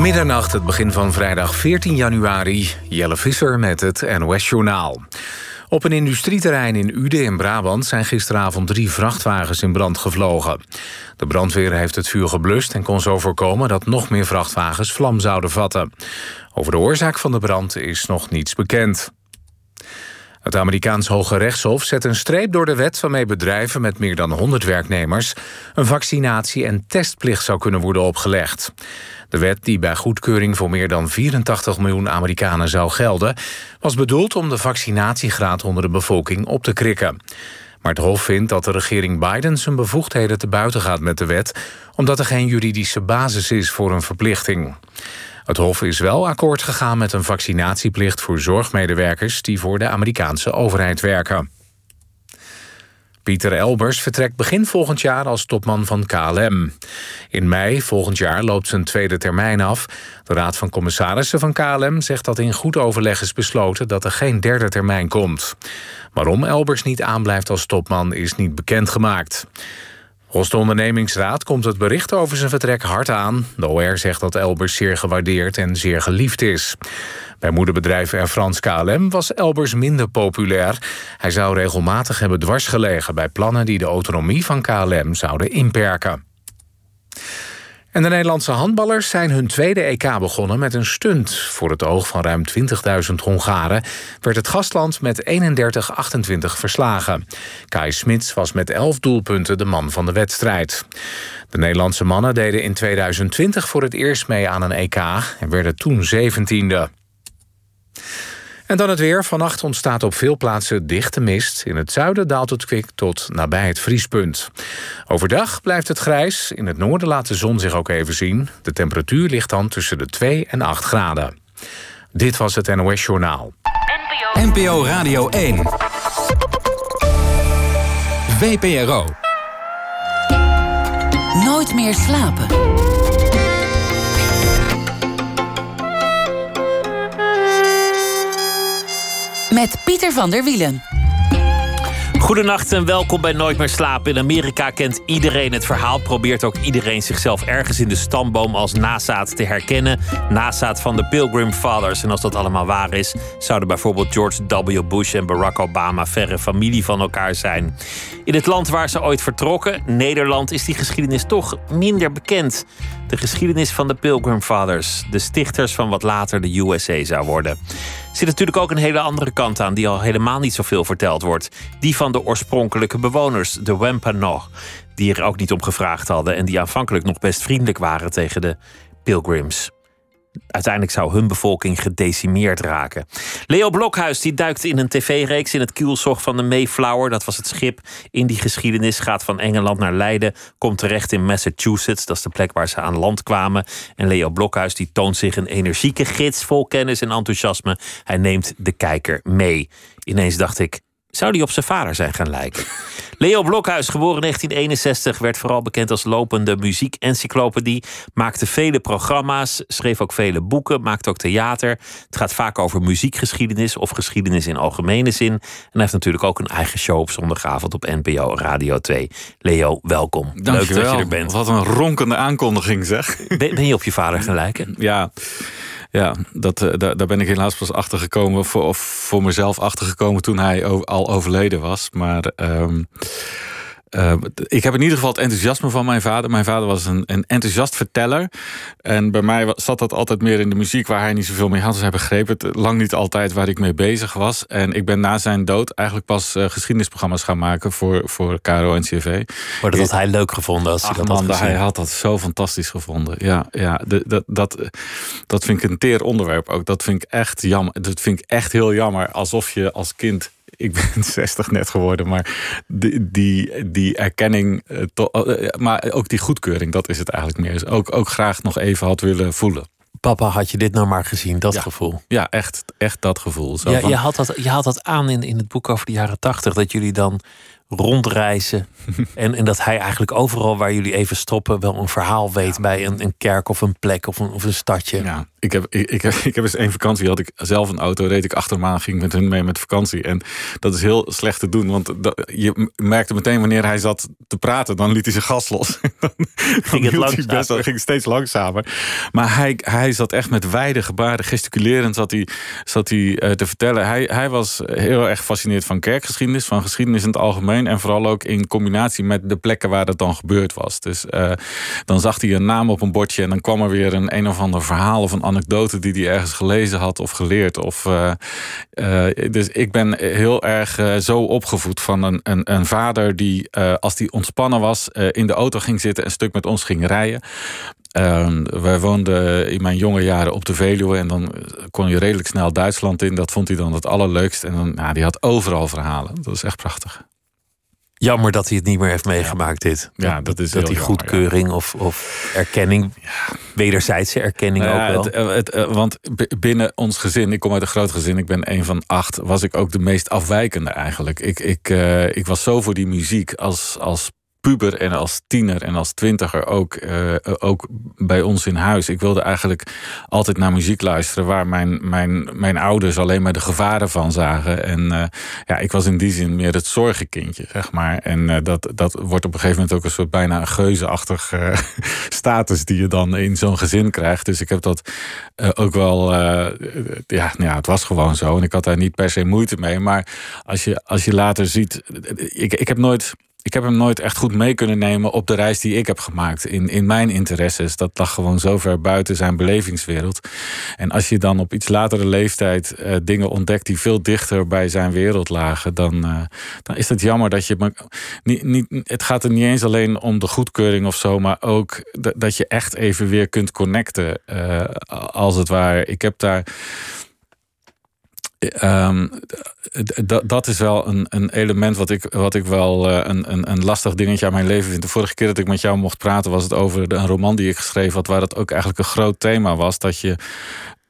Middernacht, het begin van vrijdag 14 januari. Jelle Visser met het NOS-journaal. Op een industrieterrein in Uden in Brabant zijn gisteravond drie vrachtwagens in brand gevlogen. De brandweer heeft het vuur geblust en kon zo voorkomen dat nog meer vrachtwagens vlam zouden vatten. Over de oorzaak van de brand is nog niets bekend. Het Amerikaans Hoge Rechtshof zet een streep door de wet waarmee bedrijven met meer dan 100 werknemers een vaccinatie- en testplicht zou kunnen worden opgelegd. De wet, die bij goedkeuring voor meer dan 84 miljoen Amerikanen zou gelden, was bedoeld om de vaccinatiegraad onder de bevolking op te krikken. Maar het Hof vindt dat de regering Biden zijn bevoegdheden te buiten gaat met de wet, omdat er geen juridische basis is voor een verplichting. Het Hof is wel akkoord gegaan met een vaccinatieplicht voor zorgmedewerkers die voor de Amerikaanse overheid werken. Pieter Elbers vertrekt begin volgend jaar als topman van KLM. In mei volgend jaar loopt zijn tweede termijn af. De Raad van Commissarissen van KLM zegt dat in goed overleg is besloten dat er geen derde termijn komt. Waarom Elbers niet aanblijft als topman is niet bekendgemaakt. Volgens de ondernemingsraad komt het bericht over zijn vertrek hard aan. De OR zegt dat Elbers zeer gewaardeerd en zeer geliefd is. Bij moederbedrijf Air France KLM was Elbers minder populair. Hij zou regelmatig hebben dwarsgelegen bij plannen die de autonomie van KLM zouden inperken. En de Nederlandse handballers zijn hun tweede EK begonnen met een stunt. Voor het oog van ruim 20.000 Hongaren werd het gastland met 31-28 verslagen. Kai Smits was met 11 doelpunten de man van de wedstrijd. De Nederlandse mannen deden in 2020 voor het eerst mee aan een EK en werden toen 17e. En dan het weer. Vannacht ontstaat op veel plaatsen dichte mist. In het zuiden daalt het kwik tot nabij het vriespunt. Overdag blijft het grijs. In het noorden laat de zon zich ook even zien. De temperatuur ligt dan tussen de 2 en 8 graden. Dit was het NOS Journaal. NPO Radio 1. VPRO. Nooit meer slapen. Met Pieter van der Wielen. Goedenacht en welkom bij Nooit meer slapen. In Amerika kent iedereen het verhaal. Probeert ook iedereen zichzelf ergens in de stamboom als nazaat te herkennen. Nazaat van de Pilgrim Fathers. En als dat allemaal waar is, zouden bijvoorbeeld George W. Bush en Barack Obama verre familie van elkaar zijn. In het land waar ze ooit vertrokken, Nederland, is die geschiedenis toch minder bekend. De geschiedenis van de Pilgrim Fathers, de stichters van wat later de USA zou worden. Er zit natuurlijk ook een hele andere kant aan, die al helemaal niet zoveel verteld wordt. Die van de oorspronkelijke bewoners, de Wampanoag, die er ook niet om gevraagd hadden en die aanvankelijk nog best vriendelijk waren tegen de Pilgrims. Uiteindelijk zou hun bevolking gedecimeerd raken. Leo Blokhuis die duikt in een tv-reeks in het kielzog van de Mayflower. Dat was het schip in die geschiedenis. Gaat van Engeland naar Leiden. Komt terecht in Massachusetts. Dat is de plek waar ze aan land kwamen. En Leo Blokhuis die toont zich een energieke gids vol kennis en enthousiasme. Hij neemt de kijker mee. Ineens dacht ik, zou die op zijn vader zijn gaan lijken? Leo Blokhuis, geboren in 1961, werd vooral bekend als lopende muziekencyclopedie. Maakte vele programma's, schreef ook vele boeken, maakte ook theater. Het gaat vaak over muziekgeschiedenis of geschiedenis in algemene zin. En hij heeft natuurlijk ook een eigen show op zondagavond op NPO Radio 2. Leo, welkom. Dank Leuk dat je er bent. Wat een ronkende aankondiging, zeg. Ben, ben je op je vader gaan lijken? Ja. Ja, dat, uh, daar, daar ben ik helaas pas achter gekomen, of voor mezelf achter gekomen toen hij al overleden was. Maar um, uh, ik heb in ieder geval het enthousiasme van mijn vader. Mijn vader was een, een enthousiast verteller. En bij mij zat dat altijd meer in de muziek waar hij niet zoveel mee had. Dus hij begreep het lang niet altijd waar ik mee bezig was. En ik ben na zijn dood eigenlijk pas uh, geschiedenisprogramma's gaan maken voor, voor KRO en CV. Maar dat had hij leuk gevonden als hij dat had. Hij had dat zo fantastisch gevonden. Ja, ja de, dat, dat, dat vind ik een teer onderwerp ook. Dat vind ik echt jammer. Dat vind ik echt heel jammer. Alsof je als kind ik ben 60 net geworden, maar die, die, die erkenning, maar ook die goedkeuring, dat is het eigenlijk meer. Dus ook, ook graag nog even had willen voelen. Papa, had je dit nou maar gezien, dat gevoel? Ja, echt, echt dat gevoel. Zo ja, van... je, had dat, je had dat aan in, in het boek over de jaren tachtig, dat jullie dan rondreizen. en, en dat hij eigenlijk overal waar jullie even stoppen wel een verhaal weet bij een, een kerk of een plek of een, of een stadje. Ja, ik heb, ik, ik, heb, ik heb eens één vakantie, had ik zelf een auto, reed ik achter aan, ging met hun mee met vakantie. En dat is heel slecht te doen, want dat, je merkte meteen wanneer hij zat te praten, dan liet hij zijn gas los. dan ging het langzamer. Best wel, ging steeds langzamer. Maar hij, hij zat echt met wijde gebaren, gesticulerend zat hij, zat hij uh, te vertellen. Hij, hij was heel erg gefascineerd van kerkgeschiedenis, van geschiedenis in het algemeen. En vooral ook in combinatie met de plekken waar dat dan gebeurd was. Dus uh, dan zag hij een naam op een bordje en dan kwam er weer een een of ander verhaal of een anekdote die hij ergens gelezen had of geleerd. Of, uh, dus ik ben heel erg zo opgevoed van een, een, een vader die, als hij ontspannen was, in de auto ging zitten en een stuk met ons ging rijden. Uh, wij woonden in mijn jonge jaren op de Veluwe en dan kon je redelijk snel Duitsland in. Dat vond hij dan het allerleukst. En dan, nou, die had overal verhalen. Dat is echt prachtig. Jammer dat hij het niet meer heeft meegemaakt, dit. Ja, dat is dat die goedkeuring ja. of, of erkenning, ja. wederzijdse erkenning nou ook wel. Het, het, het, want binnen ons gezin, ik kom uit een groot gezin, ik ben een van acht, was ik ook de meest afwijkende eigenlijk. Ik, ik, uh, ik was zo voor die muziek als, als puber en als tiener en als twintiger ook, uh, ook bij ons in huis. Ik wilde eigenlijk altijd naar muziek luisteren waar mijn, mijn, mijn ouders alleen maar de gevaren van zagen. En uh, ja, ik was in die zin meer het zorgenkindje, zeg maar. En uh, dat, dat wordt op een gegeven moment ook een soort bijna een geuzeachtig status die je dan in zo'n gezin krijgt. Dus ik heb dat ook wel, ja, ja, het was gewoon zo. En ik had daar niet per se moeite mee. Maar als je, als je later ziet, ik, ik heb nooit ik heb hem nooit echt goed mee kunnen nemen op de reis die ik heb gemaakt. In, in mijn interesses. Dat lag gewoon zo ver buiten zijn belevingswereld. En als je dan op iets latere leeftijd uh, dingen ontdekt die veel dichter bij zijn wereld lagen, dan, uh, dan is het jammer dat je. Niet, niet, het gaat er niet eens alleen om de goedkeuring of zo, maar ook dat je echt even weer kunt connecten. Uh, als het ware. Ik heb daar. Um, dat is wel een, een, element wat ik, wat ik wel uh, een, een, een, lastig dingetje aan mijn leven vind. De vorige keer dat ik met jou mocht praten, was het over een roman die ik geschreven had, waar het ook eigenlijk een groot thema was. Dat je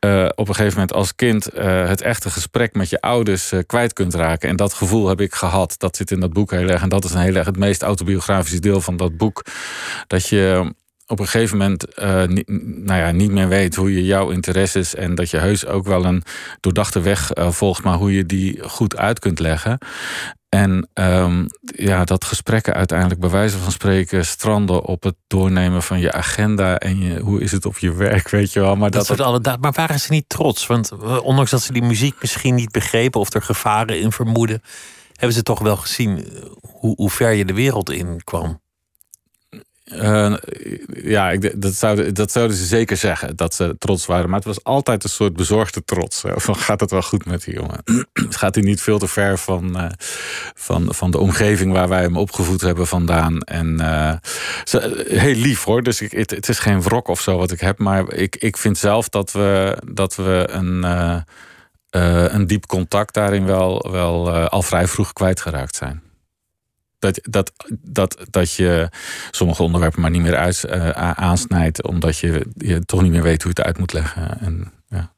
uh, op een gegeven moment als kind uh, het echte gesprek met je ouders kwijt kunt raken. En dat gevoel heb ik gehad. Dat zit in dat boek heel erg. En dat is een heel erg het meest autobiografische deel van dat boek. Dat je op een gegeven moment uh, niet, nou ja, niet meer weet hoe je jouw interesses en dat je heus ook wel een doordachte weg uh, volgt, maar hoe je die goed uit kunt leggen. En um, ja, dat gesprekken uiteindelijk bij wijze van spreken stranden op het doornemen van je agenda en je, hoe is het op je werk, weet je wel. Maar, dat, dat, alle, maar waren ze niet trots? Want ondanks dat ze die muziek misschien niet begrepen of er gevaren in vermoeden, hebben ze toch wel gezien hoe, hoe ver je de wereld in kwam. Uh, ja, ik, dat, zouden, dat zouden ze zeker zeggen, dat ze trots waren. Maar het was altijd een soort bezorgde trots. Van gaat het wel goed met die jongen? gaat hij niet veel te ver van, uh, van, van de omgeving waar wij hem opgevoed hebben vandaan? En uh, ze, heel lief hoor, dus ik, het, het, is geen wrok of zo wat ik heb. Maar ik, ik vind zelf dat we, dat we een, een diep contact daarin wel, wel al vrij vroeg kwijtgeraakt zijn dat, dat, dat, dat je sommige onderwerpen maar niet meer uit, uh, aansnijdt, omdat je, je toch niet meer weet hoe je het uit moet leggen. En, ja.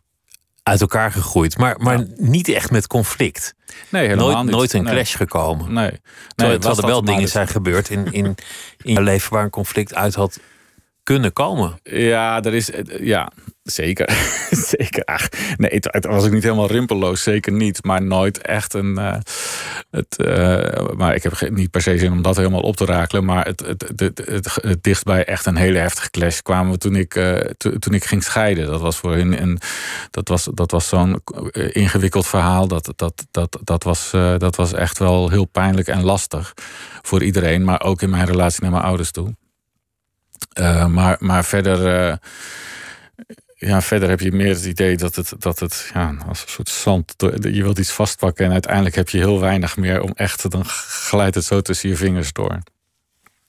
Uit elkaar gegroeid, maar, maar ja. niet echt met conflict. Nee, helemaal nooit, niet. nooit een nee. clash gekomen. Nee. nee Terwijl, terwijl er wel dingen zijn gebeurd in, in, in je leven waar een conflict uit had kunnen komen. Ja, er is. Ja, zeker. zeker. Ach, nee, het, was ook niet helemaal rimpelloos. Zeker niet. Maar nooit echt een. Uh, het, uh, maar ik heb niet per se zin om dat helemaal op te rakelen. Maar het, het, het, het, dichtbij echt een hele heftige clash kwamen we toen ik, to, toen ik ging scheiden. Dat was voor hun. Dat was, dat was zo'n ingewikkeld verhaal. Dat, dat, dat, dat, was, dat was echt wel heel pijnlijk en lastig voor iedereen. Maar ook in mijn relatie naar mijn ouders toe. Uh, maar, maar verder, uh, ja, verder heb je meer het idee dat het, dat het ja, als een soort zand. Je wilt iets vastpakken en uiteindelijk heb je heel weinig meer om echt. Dan glijdt het zo tussen je vingers door.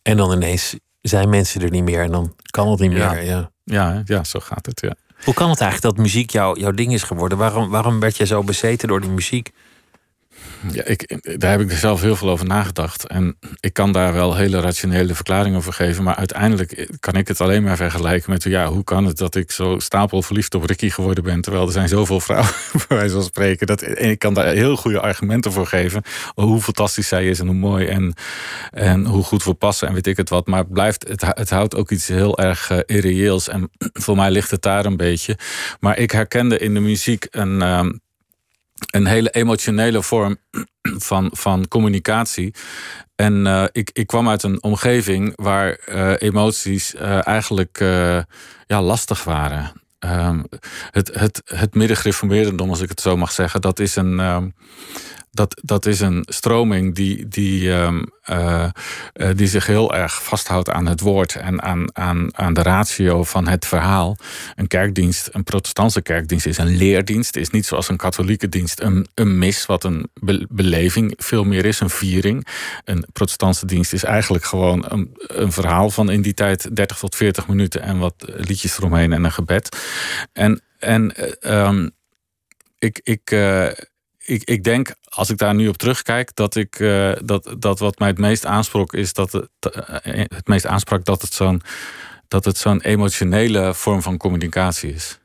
En dan ineens zijn mensen er niet meer en dan kan het niet meer. Ja, ja. ja, ja zo gaat het. Ja. Hoe kan het eigenlijk dat muziek jou, jouw ding is geworden? Waarom, waarom werd je zo bezeten door die muziek? Ja, ik, daar heb ik zelf heel veel over nagedacht. En ik kan daar wel hele rationele verklaringen voor geven. Maar uiteindelijk kan ik het alleen maar vergelijken met... ja, hoe kan het dat ik zo stapelverliefd op Ricky geworden ben... terwijl er zijn zoveel vrouwen, bij wijze van spreken. Dat, en ik kan daar heel goede argumenten voor geven. Hoe fantastisch zij is en hoe mooi en, en hoe goed we passen en weet ik het wat. Maar het, blijft, het, het houdt ook iets heel erg uh, irreëels. En voor mij ligt het daar een beetje. Maar ik herkende in de muziek een... Uh, een hele emotionele vorm van, van communicatie. En uh, ik, ik kwam uit een omgeving waar uh, emoties uh, eigenlijk ja, lastig waren. Um, het, het, het als ik het zo mag zeggen, dat is een. Um, dat, dat is een stroming die, die, um, uh, uh, die zich heel erg vasthoudt aan het woord en aan, aan, aan de ratio van het verhaal. Een kerkdienst, een protestantse kerkdienst, is een leerdienst. Is niet zoals een katholieke dienst een, een mis, wat een be beleving veel meer is, een viering. Een protestantse dienst is eigenlijk gewoon een, een verhaal van in die tijd 30 tot 40 minuten en wat liedjes eromheen en een gebed. En, en um, ik. ik uh, ik, ik denk, als ik daar nu op terugkijk, dat ik uh, dat, dat wat mij het meest aansprak is dat het, uh, het meest aansprak dat het zo'n dat het zo'n emotionele vorm van communicatie is.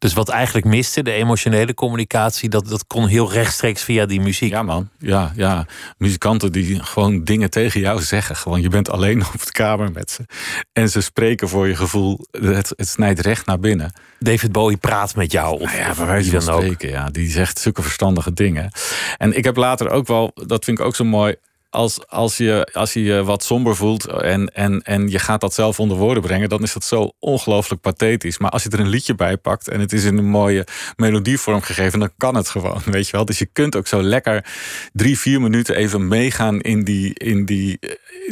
Dus wat eigenlijk miste, de emotionele communicatie, dat, dat kon heel rechtstreeks via die muziek. Ja, man. Ja, ja. Muzikanten die gewoon dingen tegen jou zeggen. Gewoon, je bent alleen op de kamer met ze. En ze spreken voor je gevoel. Het, het snijdt recht naar binnen. David Bowie praat met jou. Of, nou ja, bij wijze van spreken. Ja, die zegt zulke verstandige dingen. En ik heb later ook wel, dat vind ik ook zo mooi als, als, je, als je wat somber voelt en, en, en je gaat dat zelf onder woorden brengen, dan is dat zo ongelooflijk pathetisch. Maar als je er een liedje bij pakt en het is in een mooie melodievorm gegeven, dan kan het gewoon. Weet je wel? Dus je kunt ook zo lekker drie, vier minuten even meegaan in, die, in, die,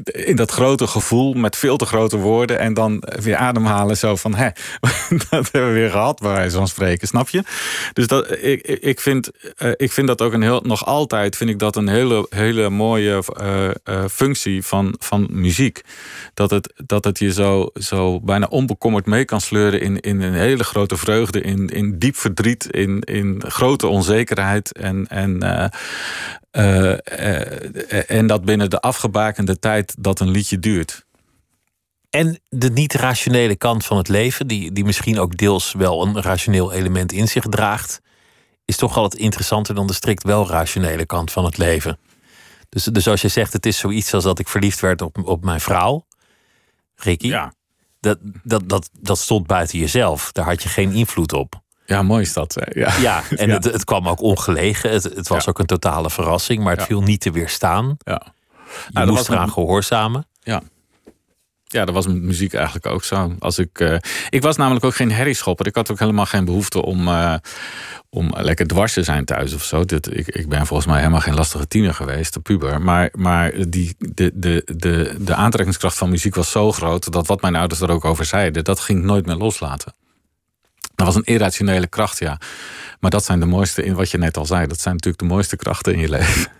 in dat grote gevoel met veel te grote woorden en dan weer ademhalen zo van, hè, dat hebben we weer gehad, bij wijze van spreken, snap je? Dus dat, ik, ik, vind, eh, ik vind dat ook een heel, nog altijd, vind ik dat een hele, hele mooie uh, uh, functie van, van muziek. Dat het, dat het je zo, zo bijna onbekommerd mee kan sleuren in, in een hele grote vreugde, in, in diep verdriet, in, in grote onzekerheid. En, en, uh, en dat binnen de afgebakende tijd dat een liedje duurt. En de niet-rationele kant van het leven, die, die misschien ook deels wel een rationeel element in zich draagt, is toch altijd interessanter dan de strikt wel rationele kant van het leven. Dus, dus als je zegt, het is zoiets als dat ik verliefd werd op, op mijn vrouw, Ricky. Ja. Dat, dat, dat, dat stond buiten jezelf. Daar had je geen invloed op. Ja, mooi is dat. Ja, ja en Het, het kwam ook ongelegen. Het, het was ook een totale verrassing, maar het viel niet te weerstaan. Ja. Je nou, moest eraan gehoorzamen. Ja. Ja, dat was met muziek eigenlijk ook zo. Als ik, uh, ik was namelijk ook geen herrieschopper. Ik had ook helemaal geen behoefte om, uh, om lekker dwars te zijn thuis of zo. Ik, ik ben volgens mij helemaal geen lastige tiener geweest, de puber. Maar, maar die, de, de, de, de aantrekkingskracht van muziek was zo groot... dat wat mijn ouders er ook over zeiden, dat ging nooit meer loslaten. Dat was een irrationele kracht, ja. Maar dat zijn de mooiste, in wat je net al zei... dat zijn natuurlijk de mooiste krachten in je leven.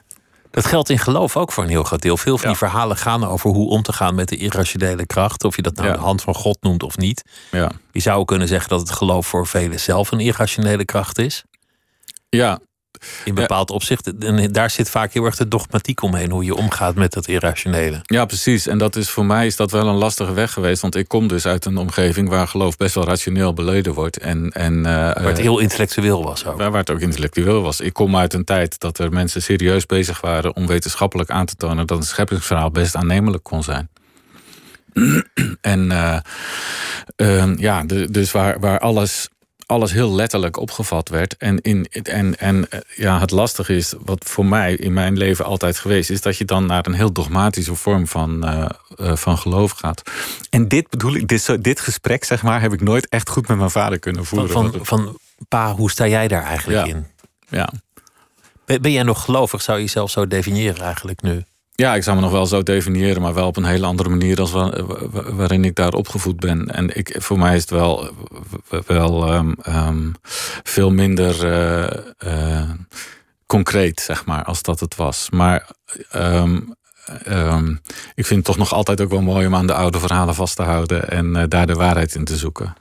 Dat geldt in geloof ook voor een heel groot deel. Veel van die verhalen gaan over hoe om te gaan met de irrationele kracht. Of je dat nou de hand van God noemt of niet. Ja. Je zou kunnen zeggen dat het geloof voor velen zelf een irrationele kracht is. Ja. In bepaald opzicht. En daar zit vaak heel erg de dogmatiek omheen. Hoe je omgaat met dat irrationele. Ja, precies. En dat is voor mij is dat wel een lastige weg geweest. Want ik kom dus uit een omgeving waar geloof best wel rationeel beleden wordt. En, en, uh, waar het heel intellectueel was ook. Waar, waar het ook intellectueel was. Ik kom uit een tijd dat er mensen serieus bezig waren om wetenschappelijk aan te tonen dat een scheppingsverhaal best aannemelijk kon zijn. en uh, uh, ja, dus waar, waar alles alles heel letterlijk opgevat werd. En, in, en, en ja, het lastige is, wat voor mij in mijn leven altijd geweest is, dat je dan naar een heel dogmatische vorm van, uh, uh, van geloof gaat. En dit bedoel ik, dit, dit gesprek, zeg maar, heb ik nooit echt goed met mijn vader kunnen voeren. Van, van, van pa, hoe sta jij daar eigenlijk ja. in? Ja. Ben, ben jij nog gelovig? Zou je jezelf zo definiëren eigenlijk nu? Ja, ik zou me nog wel zo definiëren, maar wel op een hele andere manier dan waarin ik daar opgevoed ben. En ik, voor mij is het wel, wel um, um, veel minder uh, uh, concreet, zeg maar, als dat het was. Maar um, ik vind het toch nog altijd ook wel mooi om aan de oude verhalen vast te houden en uh, daar de waarheid in te zoeken.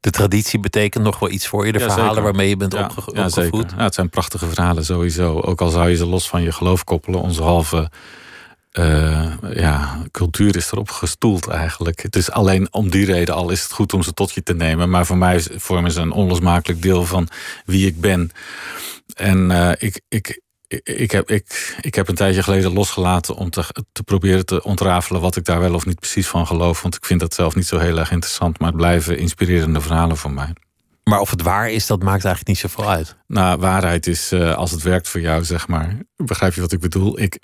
De traditie betekent nog wel iets voor je, de Ja, verhalen zeker. waarmee je bent Ja, opge- ja, zeker. opgevoed. Ja, het zijn prachtige verhalen sowieso. Ook al zou je ze los van je geloof koppelen. Onze halve eh, ja, cultuur is erop gestoeld eigenlijk. Het is alleen om die reden al is het goed om ze tot je te nemen. Maar voor mij vormen ze een onlosmakelijk deel van wie ik ben. En eh, ik, ik, ik, ik, heb, ik, ik heb een tijdje geleden losgelaten om te, te proberen te ontrafelen wat ik daar wel of niet precies van geloof. Want ik vind dat zelf niet zo heel erg interessant. Maar het blijven inspirerende verhalen voor mij. Maar of het waar is, dat maakt eigenlijk niet zoveel uit. Nou, waarheid is eh, als het werkt voor jou, zeg maar. Begrijp je wat ik bedoel? Ik,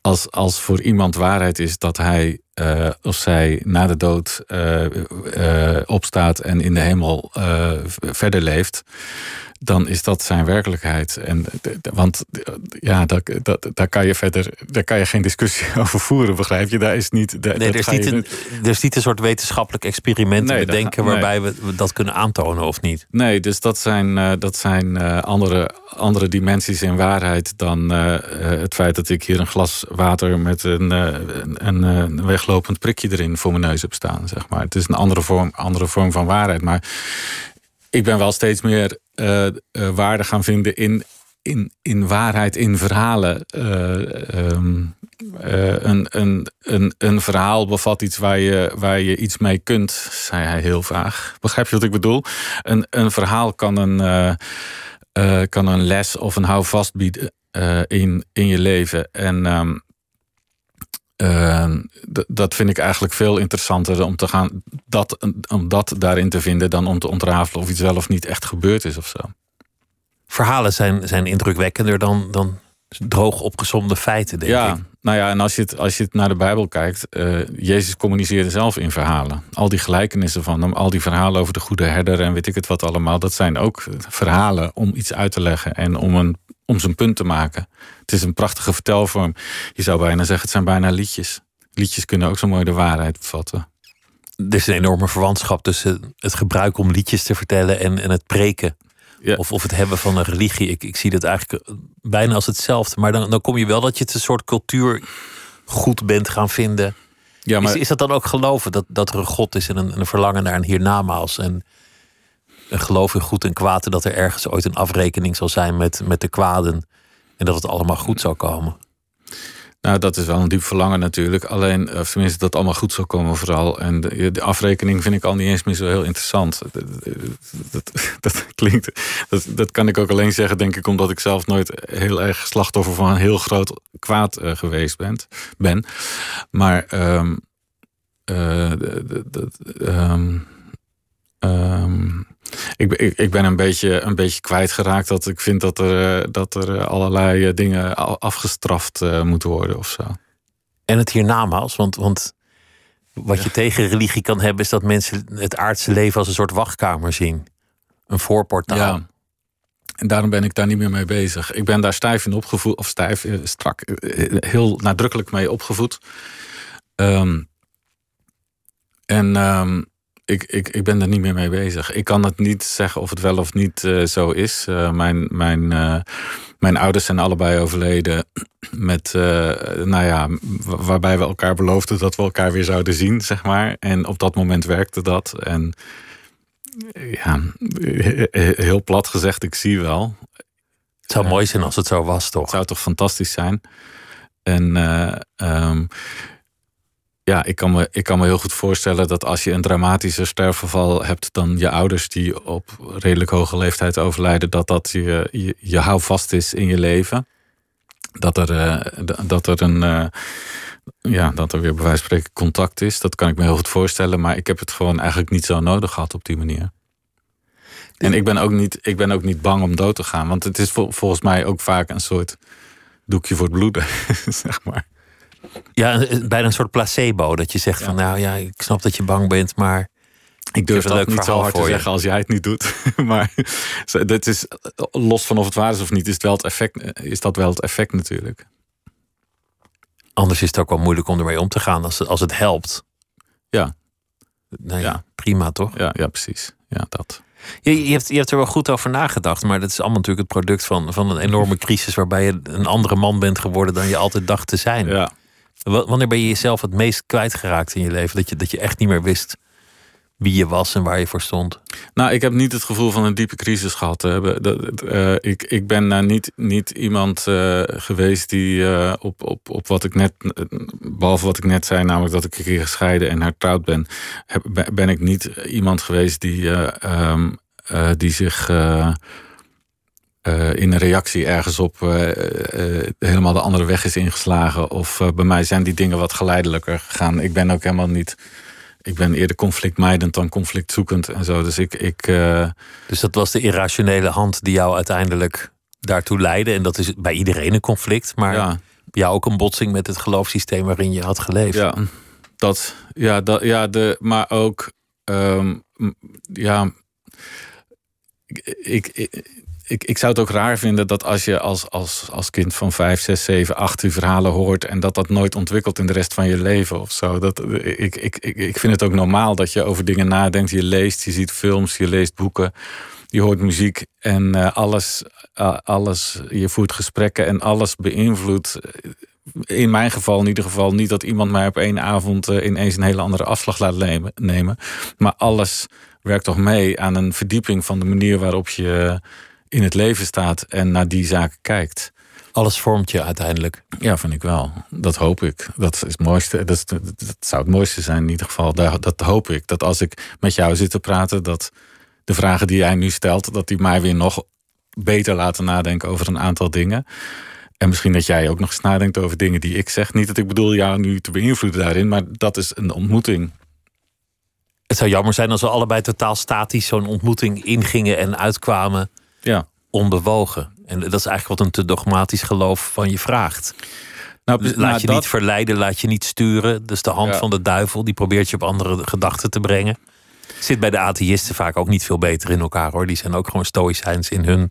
als, als voor iemand waarheid is dat hij eh, of zij na de dood eh, eh, opstaat en in de hemel verder leeft, dan is dat zijn werkelijkheid. En, want ja, dat, dat, daar, kan je verder, daar kan je geen discussie over voeren, begrijp je? Daar is niet. daar- Nee, er is, je niet een, er is niet een soort wetenschappelijk experiment dat- bedenken nee. waarbij we dat kunnen aantonen of niet. Nee, dus dat zijn, dat zijn andere, andere dimensies in waarheid dan het feit dat ik hier een glas water met een, een, een, een weglopend prikje erin voor mijn neus heb staan. Zeg maar. Het is een andere vorm, andere vorm van waarheid. Maar ik ben wel steeds meer eh, eh, waarde gaan vinden in, in, in waarheid, in verhalen. Eh, ehm, eh, een, een, een, een verhaal bevat iets waar je, waar je iets mee kunt, zei hij heel vaag. Begrijp je wat ik bedoel? Een, een verhaal kan een, kan een les of een houvast bieden in, in je leven. En ehm, eh, d- dat vind ik eigenlijk veel interessanter om, te gaan, dat, om dat daarin te vinden dan om te ontrafelen of iets wel of niet echt gebeurd is of zo. Verhalen zijn, zijn indrukwekkender dan, dan droog opgesomde feiten, denk ja, ik. nou ja, en als je het, als je het naar de Bijbel kijkt, eh, Jezus communiceerde zelf in verhalen. Al die gelijkenissen van hem, al die verhalen over de goede herder en weet ik het wat allemaal, dat zijn ook verhalen om iets uit te leggen en om, een, om zijn punt te maken. Het is een prachtige vertelvorm. Je zou bijna zeggen, het zijn bijna liedjes. Liedjes kunnen ook zo mooi de waarheid bevatten. Er is een enorme verwantschap tussen het gebruik om liedjes te vertellen en, en het preken. Ja. Of, of het hebben van een religie. Ik, ik zie dat eigenlijk bijna als hetzelfde. Maar dan, dan kom je wel dat je het een soort cultuur goed bent gaan vinden. Ja, maar Is, is dat dan ook geloven dat, dat er een God is en een, een verlangen naar een hiernamaals? En geloof in goed en kwaad dat er ergens ooit een afrekening zal zijn met, met de kwaden. En dat het allemaal goed zal komen. Nou, dat is wel een diep verlangen natuurlijk. Alleen, of tenminste, dat allemaal goed zal komen vooral. En de, afrekening vind ik al niet eens meer zo heel interessant. Dat, dat, klinkt... Dat, dat kan ik ook alleen zeggen, denk ik... omdat ik zelf nooit heel erg slachtoffer van een heel groot kwaad eh, geweest ben. ben. Maar... eh, de- ehm, ik, ben- ik, ik ben een beetje, een beetje kwijtgeraakt dat ik vind dat er, eh, dat er eh, allerlei eh, dingen afgestraft eh, moeten worden of zo. En het hiernamaals, want, want wat je tegen religie kan hebben... is dat mensen het aardse leven als een soort wachtkamer zien. Een voorportaal. Ja. En daarom ben ik daar niet meer mee bezig. Ik ben daar stijf in opgevoed, of stijf, strak, heel nadrukkelijk mee opgevoed. Ehm, en ehm, ik, ik, ik ben er niet meer mee bezig. Ik kan het niet zeggen of het wel of niet eh, zo is. Eh, mijn, mijn, eh, mijn ouders zijn allebei overleden met, nou ja, wa- waarbij we elkaar beloofden dat we elkaar weer zouden zien, zeg maar. En op dat moment werkte dat. En ja, he- heel plat gezegd, ik zie wel. Het zou mooi zijn als het zo was, toch? Het zou toch fantastisch zijn. En ehm, ja, ik kan, me, ik kan me heel goed voorstellen dat als je een dramatische sterfgeval hebt dan je ouders die op redelijk hoge leeftijd overlijden, dat dat je, je, je houvast is in je leven. Dat er, eh, dat er een. eh, ja, dat er weer bij wijze van spreken contact is. Dat kan ik me heel goed voorstellen. Maar ik heb het gewoon eigenlijk niet zo nodig gehad op die manier. En ik ben ook niet, ik ben ook niet bang om dood te gaan. Want het is vol- volgens mij ook vaak een soort doekje voor het bloeden. zeg maar. Ja, bijna een soort placebo. Dat je zegt van, nou ja, ik snap dat je bang bent, maar... Ik durf een dat leuk niet zo hard te je. zeggen als jij het niet doet. maar dit is, los van of het waar is of niet, is, het wel het effect, is dat wel het effect natuurlijk. Anders is het ook wel moeilijk om ermee om te gaan als, het- als het helpt. Ja. Nee, Ja. prima toch? Ja, ja precies. Ja, dat. Je, je, hebt, je hebt er wel goed over nagedacht, maar dat is allemaal natuurlijk het product van, van een enorme crisis waarbij je een andere man bent geworden dan je altijd dacht te zijn. Ja. Wa- Wanneer ben je jezelf het meest kwijtgeraakt in je leven? Dat je, dat je echt niet meer wist wie je was en waar je voor stond? Nou, ik heb niet het gevoel van een diepe crisis gehad uh, ik, ik ben uh, niet, niet iemand uh, geweest die op, op, op wat ik net, behalve wat ik net zei, namelijk dat ik een keer gescheiden en hertrouwd ben, ben ik niet iemand geweest die, um, die zich in een reactie ergens op helemaal de andere weg is ingeslagen. Of bij mij zijn die dingen wat geleidelijker gegaan. Ik ben ook helemaal niet ik ben eerder conflictmijdend dan conflictzoekend en zo. Dus ik. ik. Dus dat was de irrationele hand die jou uiteindelijk daartoe leidde. En dat is bij iedereen een conflict. Maar ja. jou ook een botsing met het geloofssysteem waarin je had geleefd. Ja, dat. Ja, dat, ja de, maar ook. Um, ja. Ik, ik, ik, ik zou het ook raar vinden dat als je als, als, als kind van 5, 6, 7, 8 die verhalen hoort en dat dat nooit ontwikkelt in de rest van je leven of zo. Dat, ik, ik, ik, ik vind het ook normaal dat je over dingen nadenkt. Je leest, je ziet films, je leest boeken, je hoort muziek en uh, alles, uh, alles, je voert gesprekken en alles beïnvloedt. In mijn geval in ieder geval niet dat iemand mij op één avond ineens een hele andere afslag laat nemen. Maar alles werkt toch mee aan een verdieping van de manier waarop je in het leven staat en naar die zaken kijkt. Alles vormt je uiteindelijk. Ja, vind ik wel. Dat hoop ik. Dat is het mooiste. Dat, dat zou het mooiste zijn in ieder geval. Dat hoop ik. Dat als ik met jou zit te praten, dat de vragen die jij nu stelt, dat die mij weer nog beter laten nadenken over een aantal dingen. En misschien dat jij ook nog eens nadenkt over dingen die ik zeg. Niet dat ik bedoel jou nu te beïnvloeden daarin, maar dat is een ontmoeting. Het zou jammer zijn als we allebei totaal statisch zo'n ontmoeting ingingen en uitkwamen ja. onbewogen. En dat is eigenlijk wat een te dogmatisch geloof van je vraagt. Nou, laat nou, je niet verleiden, laat je niet sturen. Dus de hand van de duivel, die probeert je op andere gedachten te brengen. Zit bij de atheïsten vaak ook niet veel beter in elkaar hoor. Die zijn ook gewoon stoïcijns in hun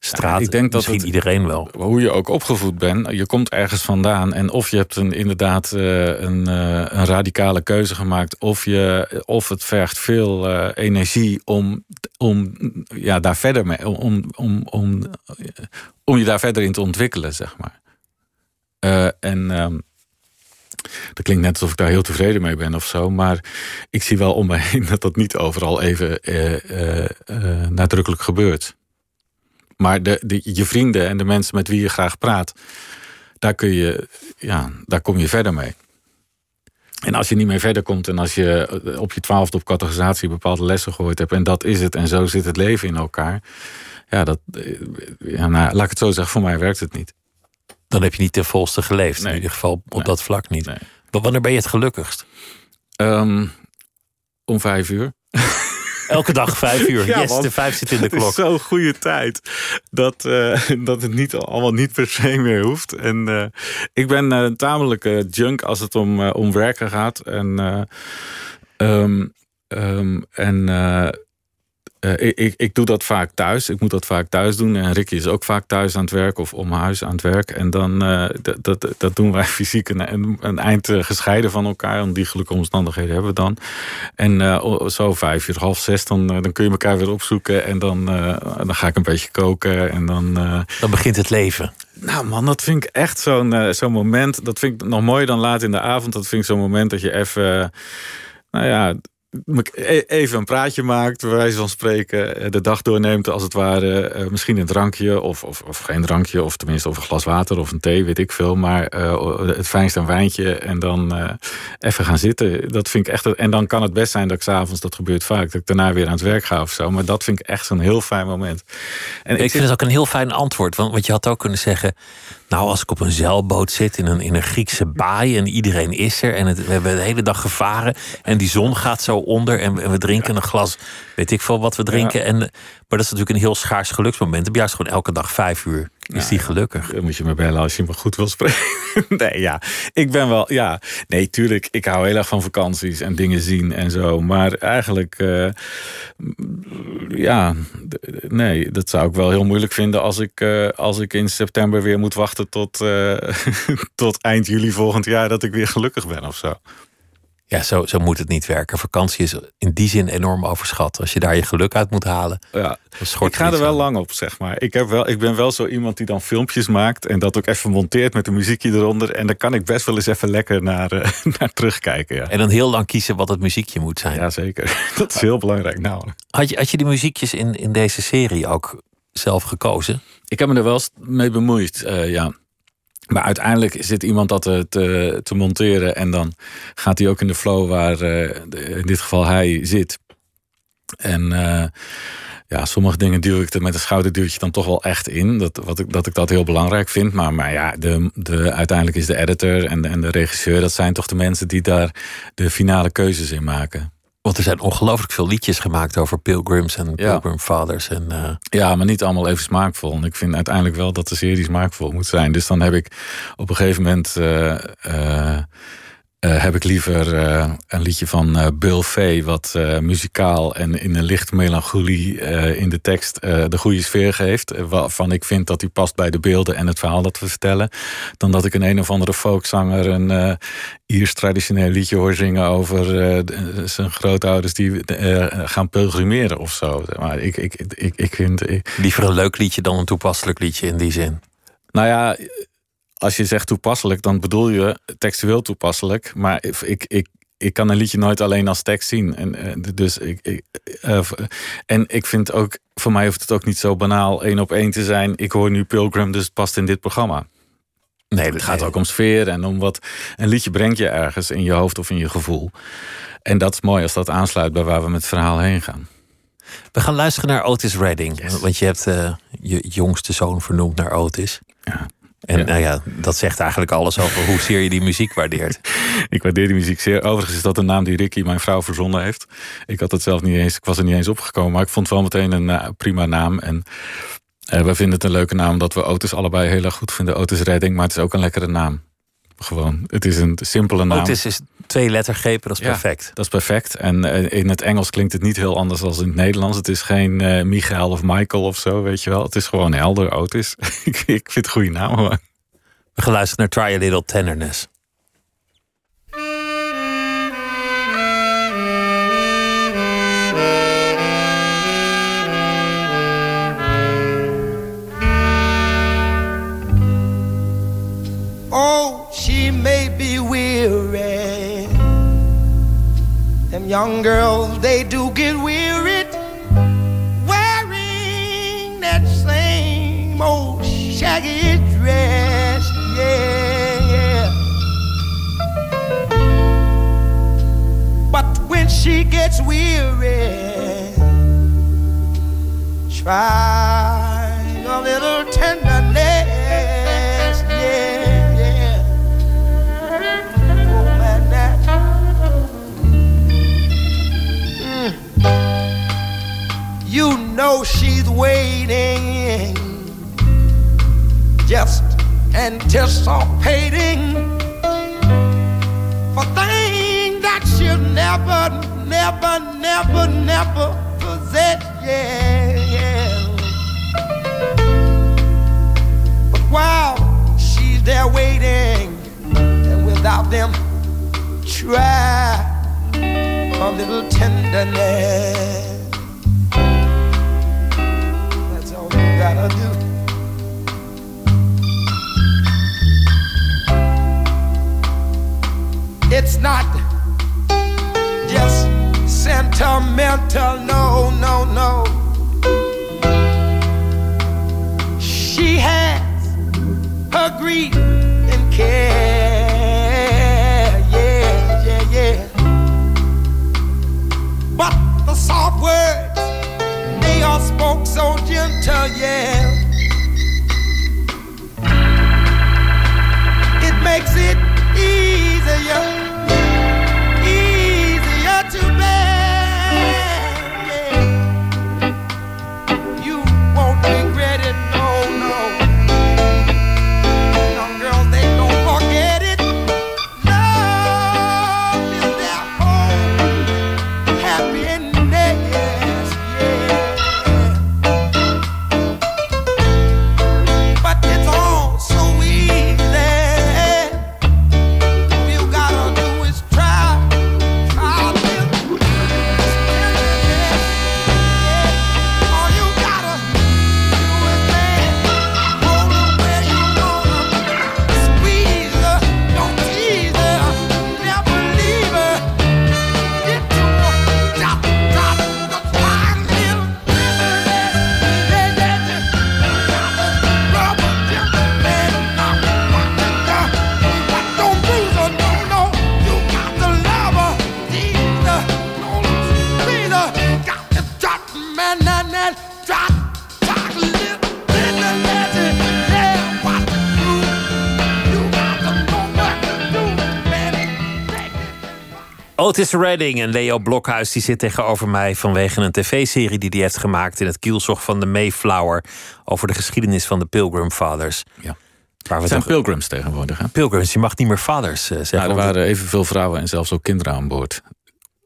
straat. ik denk dat Misschien iedereen wel. Hoe je ook opgevoed bent, je komt ergens vandaan. En of je hebt een, inderdaad uh, een, uh, een, radicale keuze gemaakt. Of, je, of het vergt veel uh, energie om, om ja, daar verder mee. Om, om, om, om je daar verder in te ontwikkelen, zeg maar. en um, dat klinkt net alsof ik daar heel tevreden mee ben of zo. Maar ik zie wel om me heen dat dat niet overal even nadrukkelijk gebeurt. Maar de, de, je vrienden en de mensen met wie je graag praat, daar, kun je, ja, daar kom je verder mee. En als je niet meer verder komt en als je op je twaalfde op categorisatie bepaalde lessen gehoord hebt en dat is het en zo zit het leven in elkaar. Ja, dat, ja nou, laat ik het zo zeggen, voor mij werkt het niet. Dan heb je niet ten volste geleefd, in ieder geval op dat vlak niet. Maar wanneer ben je het gelukkigst? Um, om vijf uur. Elke dag vijf uur. Ja, yes, de vijf zit in de klok. Het is zo'n goede tijd dat, uh, dat het niet, allemaal niet per se meer hoeft. En uh, ik ben uh, tamelijk junk als het om, om werken gaat. En, um, um, en uh, ik, ik doe dat vaak thuis. Ik moet dat vaak thuis doen. En Ricky is ook vaak thuis aan het werk of om huis aan het werk. En dan uh, dat, dat, dat doen wij fysiek een, een, eind uh, gescheiden van elkaar. Want die gelukkige omstandigheden hebben we dan. En zo vijf uur, half zes, dan, dan kun je elkaar weer opzoeken. En dan, dan ga ik een beetje koken. En dan, dan begint het leven. Nou man, dat vind ik echt zo'n zo'n moment. Dat vind ik nog mooier dan laat in de avond. Dat vind ik zo'n moment dat je even... Nou ja, even een praatje maakt, bij wijze van spreken, eh, de dag doorneemt als het ware. Eh, misschien een drankje of, of, of, geen drankje, of tenminste of een glas water of een thee, weet ik veel. Maar uh, het fijnste een wijntje en dan uh, even gaan zitten. Dat vind ik echt. En dan kan het best zijn dat ik s'avonds, dat gebeurt vaak, dat ik daarna weer aan het werk ga of zo. Maar dat vind ik echt zo'n heel fijn moment. En ik, ik vind het ook een heel fijn antwoord, want, want je had ook kunnen zeggen. Nou, als ik op een zeilboot zit in een, in een Griekse baai en iedereen is er en het, we hebben de hele dag gevaren en die zon gaat zo onder en, we drinken een glas, weet ik veel wat we drinken. En, maar dat is natuurlijk een heel schaars geluksmoment. Heb juist gewoon elke dag vijf uur is die gelukkig? Dan moet je me bellen als je me goed wil spreken. nee, ja. Ik ben wel... Ja, nee, tuurlijk. Ik hou heel erg van vakanties en dingen zien en zo. Maar eigenlijk... Uh, ja, nee. Dat zou ik wel heel moeilijk vinden als ik, uh, als ik in september weer moet wachten tot, uh, tot eind juli volgend jaar... dat ik weer gelukkig ben of zo. Ja, zo, zo moet het niet werken. Vakantie is in die zin enorm overschat. Als je daar je geluk uit moet halen. Ja, ik ga er wel lang op, zeg maar. Ik, heb wel, ik ben wel zo iemand die dan filmpjes maakt en dat ook even monteert met een muziekje eronder. En dan kan ik best wel eens even lekker naar, uh, naar terugkijken. Ja. En dan heel lang kiezen wat het muziekje moet zijn. Ja, zeker. Dat is heel belangrijk. Nou. Had, je, had je die muziekjes in, in deze serie ook zelf gekozen? Ik heb me er wel mee bemoeid, uh, ja. Maar uiteindelijk zit iemand dat te, te, te, monteren en dan gaat hij ook in de flow waar uh, in dit geval hij zit. En uh, ja, sommige dingen duw ik er met een schouderduwtje dan toch wel echt in. Dat, wat ik, dat ik dat heel belangrijk vind. Maar, maar ja, de, de, uiteindelijk is de editor en de, en de regisseur, dat zijn toch de mensen die daar de finale keuzes in maken. Want er zijn ongelooflijk veel liedjes gemaakt over pilgrims en pilgrim ja. fathers. En, uh... Ja, maar niet allemaal even smaakvol. En ik vind uiteindelijk wel dat de serie smaakvol moet zijn. Dus dan heb ik op een gegeven moment... Uh, uh, uh, heb ik liever uh, een liedje van uh, Bill Fay, wat muzikaal en in een licht melancholie in de tekst de goede sfeer geeft. Waarvan ik vind dat die past bij de beelden en het verhaal dat we vertellen. Dan dat ik een een of andere folkzanger een Iers traditioneel liedje hoor zingen over zijn grootouders die gaan pilgrimeren of zo. Maar ik, ik, ik, ik vind. Ik... Liever een leuk liedje dan een toepasselijk liedje in die zin. Nou ja als je zegt toepasselijk, dan bedoel je textueel toepasselijk. Maar ik, ik, ik kan een liedje nooit alleen als tekst zien. En, dus ik, ik uh, en ik vind ook, voor mij hoeft het ook niet zo banaal één op één te zijn. Ik hoor nu Pilgrim, dus het past in dit programma. Nee, het gaat ook om sfeer en om wat een liedje brengt je ergens in je hoofd of in je gevoel. En dat is mooi als dat aansluit bij waar we met het verhaal heen gaan. We gaan luisteren naar Otis Redding. Yes. Want je hebt uh, je jongste zoon vernoemd naar Otis. Ja. En ja. nou ja, dat zegt eigenlijk alles over hoezeer je die muziek waardeert. ik waardeer die muziek zeer. Overigens is dat een naam die Ricky, mijn vrouw, verzonnen heeft. Ik had het zelf niet eens, ik was er niet eens opgekomen. Maar ik vond wel meteen een uh, prima naam. En uh, we vinden het een leuke naam, omdat we Otis allebei heel erg goed vinden. Otis Redding, maar het is ook een lekkere naam. Gewoon, het is een simpele naam. Otis is twee lettergrepen, dat is ja, perfect. Dat is perfect. En uh, in het Engels klinkt het niet heel anders dan in het Nederlands. Het is geen uh, Michael of Michael of zo, weet je wel. Het is gewoon helder, Otis. ik, ik vind het goede naam. Maar. We gaan luisteren naar Try a Little Tenderness. Young girls, they do get wearied wearing that same old shaggy dress. Yeah, yeah. But when she gets weary, try a little tenderness. You know she's waiting, just anticipating for things that she'll never, never, never, never possess. Yeah, yeah. But while she's there waiting, and without them, try a little tenderness. Gotta do. It's not just sentimental, no, no, no. She has her grief and care, Otis Redding en Leo Blokhuis die zit tegenover mij vanwege een tv-serie die hij heeft gemaakt in het kielzog van de Mayflower over de geschiedenis van de Pilgrim Fathers. Ja. Waar we zijn toch- pilgrims tegenwoordig. Hè? Pilgrims, je mag niet meer vaders eh, zeggen. Ja, er want- waren evenveel vrouwen en zelfs ook kinderen aan boord.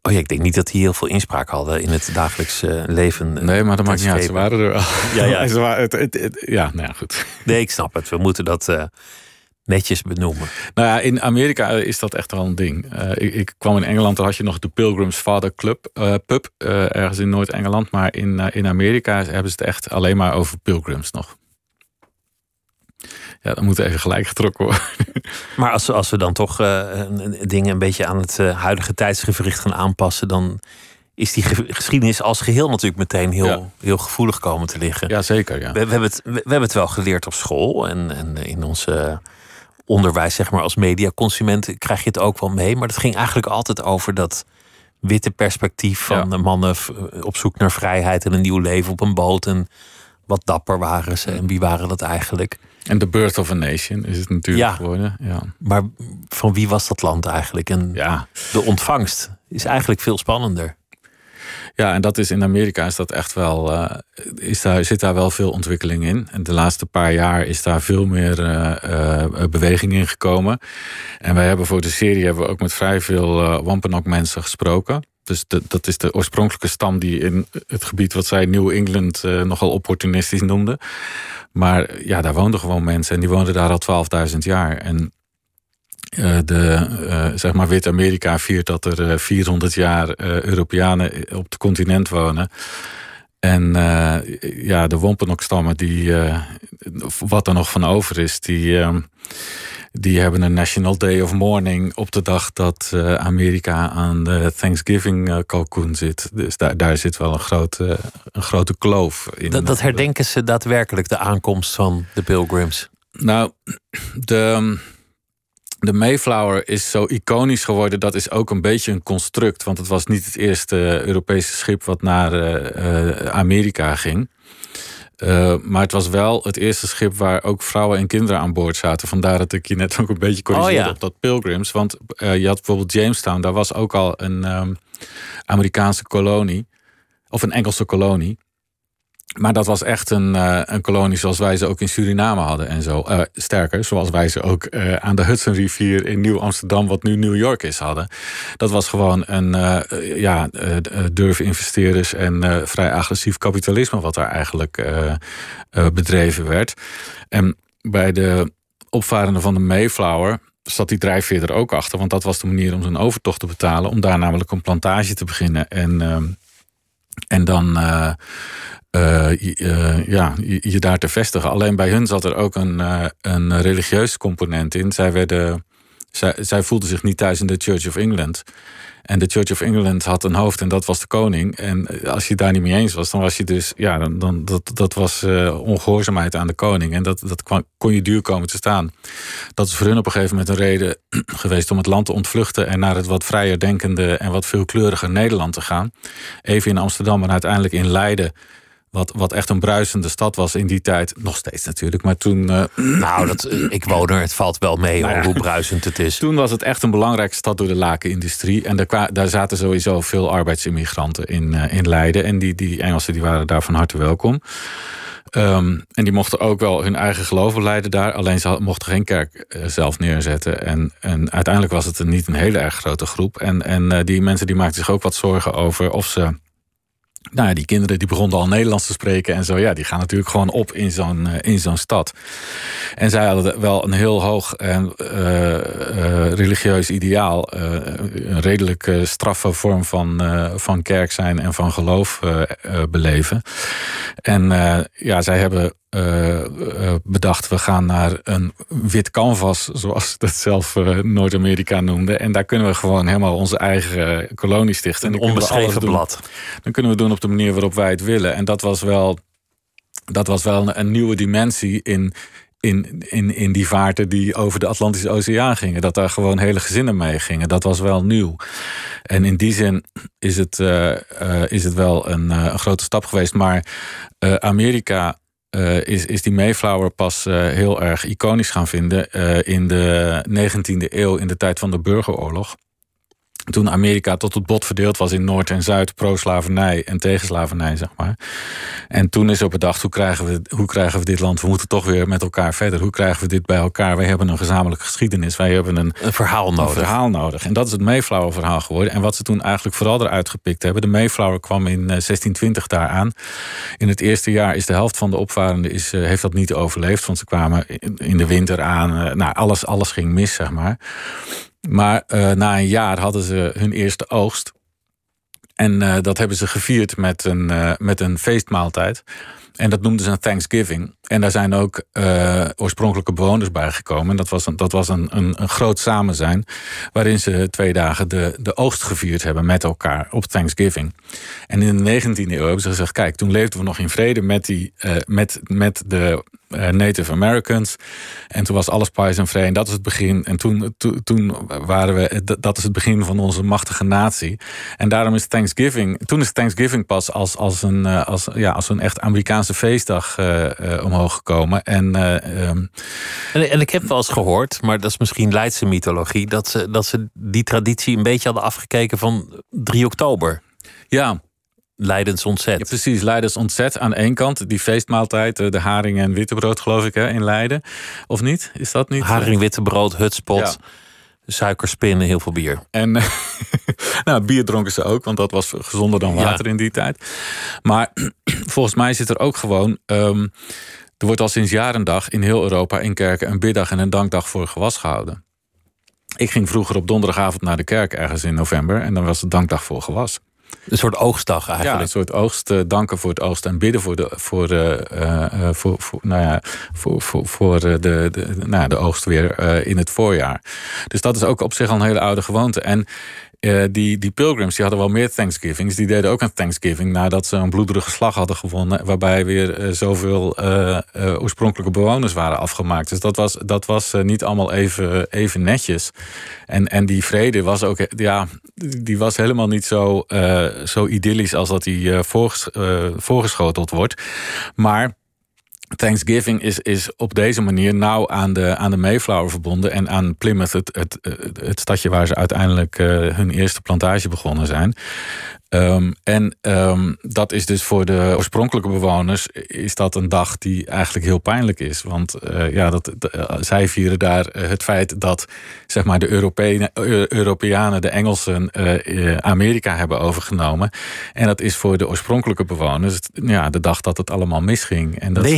Oh ja, ik denk niet dat die heel veel inspraak hadden in het dagelijks eh, leven. eh, Nee, maar dat maakt niet uit. Ze waren er wel. Ja, ja. Ze waren, het, het- het- ja, nou ja, goed. Nee, ik snap het. We moeten dat netjes benoemen. Nou ja, in Amerika is dat echt wel een ding. Eh, ik, ik kwam in Engeland, daar had je nog de Pilgrims Father Club, eh, pub, eh, ergens in Noord-Engeland. Maar in, in Amerika hebben ze het echt alleen maar over pilgrims nog. Ja, dat moet even gelijk getrokken worden. Maar als, we- als we dan toch dingen een beetje aan het huidige tijdsgevricht gaan aanpassen, dan is die ge- geschiedenis als geheel natuurlijk meteen heel, Ja. heel gevoelig komen te liggen. Ja, zeker. Ja. We, we, hebben het, we, we hebben het wel geleerd op school en, en in ons eh, onderwijs, zeg maar, als mediaconsument krijg je het ook wel mee. Maar dat ging eigenlijk altijd over dat witte perspectief van Ja. de mannen op zoek naar vrijheid en een nieuw leven op een boot. En wat dapper waren ze en wie waren dat eigenlijk? En The Birth of a Nation is het natuurlijk Ja. geworden. Ja. Maar van wie was dat land eigenlijk? En Ja. de ontvangst is eigenlijk veel spannender. Ja, en dat is in Amerika is dat echt wel, eh, is daar, zit daar wel veel ontwikkeling in. En de laatste paar jaar is daar veel meer eh, eh, beweging in gekomen. En wij hebben voor de serie hebben we ook met vrij veel Wampanoag mensen gesproken. Dus dat is de oorspronkelijke stam die in het gebied wat zij New England nogal opportunistisch noemden. Maar ja, daar woonden gewoon mensen en die woonden daar al 12.000 jaar. En eh, de, eh, zeg maar, Wit-Amerika viert dat er eh, 400 jaar eh, Europeanen op het continent wonen. En ja, de Wampanoag-stammen, die, wat er nog van over is, die, eh, die hebben een National Day of Mourning op de dag dat Amerika aan de Thanksgiving-kalkoen zit. Dus daar, daar zit wel een grote, een grote kloof in. Dat, dat herdenken ze daadwerkelijk, de aankomst van de pilgrims. Nou, de, de Mayflower is zo iconisch geworden. Dat is ook een beetje een construct. Want het was niet het eerste Europese schip wat naar eh, eh, Amerika ging. Eh, maar het was wel het eerste schip waar ook vrouwen en kinderen aan boord zaten. Vandaar dat ik je net ook een beetje corrigeerde Oh ja. op dat Pilgrims. Want eh, je had bijvoorbeeld Jamestown. Daar was ook al een ehm, Amerikaanse kolonie. Of een Engelse kolonie. Maar dat was echt een, eh, een kolonie zoals wij ze ook in Suriname hadden en zo. Eh, sterker, zoals wij ze ook eh, aan de Hudsonrivier in Nieuw-Amsterdam, wat nu New York is, hadden. Dat was gewoon een ja, durven investeerders en vrij agressief kapitalisme, wat daar eigenlijk bedreven werd. En bij de opvarenden van de Mayflower zat die drijfveer er ook achter, want dat was de manier om zijn overtocht te betalen, om daar namelijk een plantage te beginnen. En, ehm, en dan. eh, eh, eh, ja, je, je daar te vestigen. Alleen bij hun zat er ook een, een religieus component in. Zij, werden, zij, zij voelden zich niet thuis in de Church of England. En de Church of England had een hoofd en dat was de koning. En als je daar niet mee eens was, dan was je dus, ja, dan, dan, dat, dat was eh, ongehoorzaamheid aan de koning. En dat, dat kon je duur komen te staan. Dat is voor hun op een gegeven moment een reden geweest om het land te ontvluchten en naar het wat vrijer denkende en wat veelkleuriger Nederland te gaan. Even in Amsterdam en uiteindelijk in Leiden. Wat, wat echt een bruisende stad was in die tijd. Nog steeds natuurlijk. Maar toen, eh, Nou, dat, eh, ik woon er, het valt wel mee Nou ja. hoe bruisend het is. toen was het echt een belangrijke stad door de lakenindustrie. En daar, daar zaten sowieso veel arbeidsimmigranten in, eh, in Leiden. En die, die Engelsen die waren daar van harte welkom. Ehm, en die mochten ook wel hun eigen geloof leiden daar. Alleen ze mochten geen kerk zelf neerzetten. En, en uiteindelijk was het een, niet een hele erg grote groep. En, en die mensen die maakten zich ook wat zorgen over of ze nou ja, die kinderen die begonnen al Nederlands te spreken en zo. Ja, die gaan natuurlijk gewoon op in zo'n eh, in zo'n stad. En zij hadden wel een heel hoog en eh, eh, religieus ideaal. eh, een redelijk straffe vorm van, van kerk zijn en van geloof beleven. En ja, zij hebben eh, eh, bedacht, we gaan naar een wit canvas, zoals ze dat zelf eh, Noord-Amerika noemden. En daar kunnen we gewoon helemaal onze eigen kolonie stichten. En Een alles onbeschreven blad. dan kunnen we doen op de manier waarop wij het willen. En dat was wel, dat was wel een, een nieuwe dimensie in, in, in, in die vaarten die over de Atlantische Oceaan gingen. Dat daar gewoon hele gezinnen mee gingen. Dat was wel nieuw. En in die zin is het, is het wel een, een grote stap geweest. Maar Amerika. Eh, is, is die Mayflower pas eh, heel erg iconisch gaan vinden eh, in de 19e eeuw, in de tijd van de burgeroorlog. Toen Amerika tot het bot verdeeld was in Noord en Zuid, pro-slavernij en tegen slavernij, zeg maar. En toen is er bedacht, hoe krijgen, we, hoe krijgen we dit land? We moeten toch weer met elkaar verder. Hoe krijgen we dit bij elkaar? Wij hebben een gezamenlijke geschiedenis. Wij hebben een, een verhaal nodig. Een verhaal nodig. En dat is het Mayflower verhaal geworden. En wat ze toen eigenlijk vooral eruit gepikt hebben. De Mayflower kwam in 1620 daar aan. In het eerste jaar is de helft van de opvarenden is, eh, heeft dat niet overleefd. Want ze kwamen in de winter aan. Eh, nou, alles, alles ging mis, zeg maar. Maar uh, na een jaar hadden ze hun eerste oogst. En uh, dat hebben ze gevierd met een, uh, met een feestmaaltijd. En dat noemden ze een Thanksgiving. En daar zijn ook oorspronkelijke bewoners bij gekomen. Dat was, een, dat was een, een, een groot samenzijn. Waarin ze twee dagen de, de oogst gevierd hebben met elkaar op Thanksgiving. En in de 19e eeuw hebben ze gezegd: kijk, toen leefden we nog in vrede met, die, met, met de uh, Native Americans. En toen was alles pais en vrij. En dat is het begin. En toen, to, toen waren we. Dat is het begin van onze machtige natie. En daarom is Thanksgiving. Toen is Thanksgiving pas als, als, een, als, ja, als een echt Amerikaanse feestdag uh, omhoog gekomen. En, um... en, en, ik heb wel eens gehoord, maar dat is misschien Leidse mythologie. Dat ze, dat ze die traditie een beetje hadden afgekeken van 3 oktober. Ja, Leidens ontzet. Ja, precies, Leidens ontzet aan één kant. Die feestmaaltijd, de haring en wittebrood geloof ik hè, in Leiden. Of niet? Is dat niet? Haring, wittebrood, hutspot, ja. suikerspinnen, heel veel bier. En nou, bier dronken ze ook, want dat was gezonder dan water ja. in die tijd. Maar volgens mij zit er ook gewoon... Um, er wordt al sinds jaren dag in heel Europa in kerken een biddag en een dankdag voor gewas gehouden. Ik ging vroeger op donderdagavond naar de kerk ergens in november en dan was het dankdag voor gewas. Een soort oogstdag eigenlijk. Ja, een soort oogst. Uh, danken voor het oogst en bidden voor de, voor, uh, uh, voor, voor, nou ja, voor, voor, voor de, de, nou, de oogst weer in het voorjaar. Dus dat is ook op zich al een hele oude gewoonte. En uh, die, die pilgrims die hadden wel meer Thanksgivings. Die deden ook een Thanksgiving nadat ze een bloederige slag hadden gewonnen. Waarbij weer uh, zoveel uh, oorspronkelijke bewoners waren afgemaakt. Dus dat was, dat was niet allemaal even, even netjes. En, en die vrede was ook, ja, die was helemaal niet zo, zo idyllisch als dat die voorges, voorgeschoteld wordt. Maar Thanksgiving is, is op deze manier nauw aan de, aan de Mayflower verbonden en aan Plymouth, het, het, het stadje waar ze uiteindelijk uh, hun eerste plantage begonnen zijn. Um, en um, dat is dus voor de oorspronkelijke bewoners is dat een dag die eigenlijk heel pijnlijk is. Want uh, ja, dat, de, zij vieren daar het feit dat zeg maar, de Europeanen, de Engelsen Amerika hebben overgenomen. En dat is voor de oorspronkelijke bewoners ja, de dag dat het allemaal misging. En dat 90%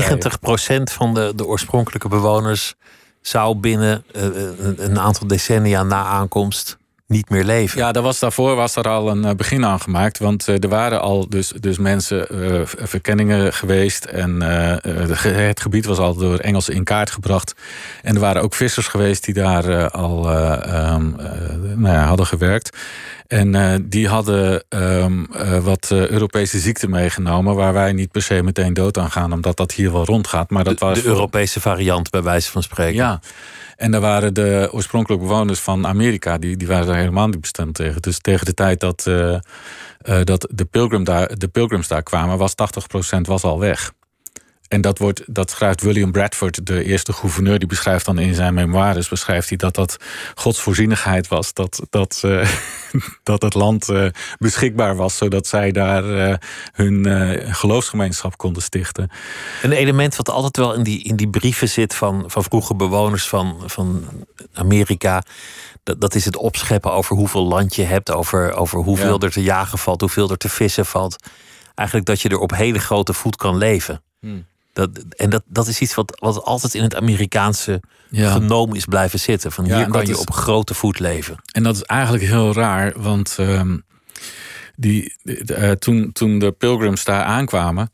zij... van de, de oorspronkelijke bewoners zou binnen een aantal decennia na aankomst niet meer leven. Ja, daar was, daarvoor was er al een begin aan gemaakt. Want er waren al dus, dus mensen, uh, verkenningen geweest. En uh, het gebied was al door Engelsen in kaart gebracht. En er waren ook vissers geweest die daar al um, nou ja, hadden gewerkt. En die hadden um, uh, wat Europese ziekte meegenomen... waar wij niet per se meteen dood aan gaan... omdat dat hier wel rondgaat. Maar dat de, was de Europese variant, bij wijze van spreken. Ja, en daar waren de oorspronkelijke bewoners van Amerika... die, die waren daar helemaal niet bestand tegen. Dus tegen de tijd dat, dat de, pilgrim daar, de pilgrims daar kwamen... was 80% was al weg. En dat, wordt, dat schrijft William Bradford, de eerste gouverneur, die beschrijft dan in zijn memoires, beschrijft hij dat dat godsvoorzienigheid was. Dat, dat, uh, dat het land uh, beschikbaar was, zodat zij daar uh, hun geloofsgemeenschap konden stichten. Een element wat altijd wel in die, in die brieven zit van, van vroege bewoners van, van Amerika. Dat, dat is het opscheppen over hoeveel land je hebt, over, over hoeveel ja. er te jagen valt, hoeveel er te vissen valt. Eigenlijk dat je er op hele grote voet kan leven. Hmm. Dat, en dat, dat is iets wat, wat altijd in het Amerikaanse ja. genoom is blijven zitten. Van hier kan je is, op grote voet leven. En dat is eigenlijk heel raar, want uh, die, uh, toen, toen de pilgrims daar aankwamen.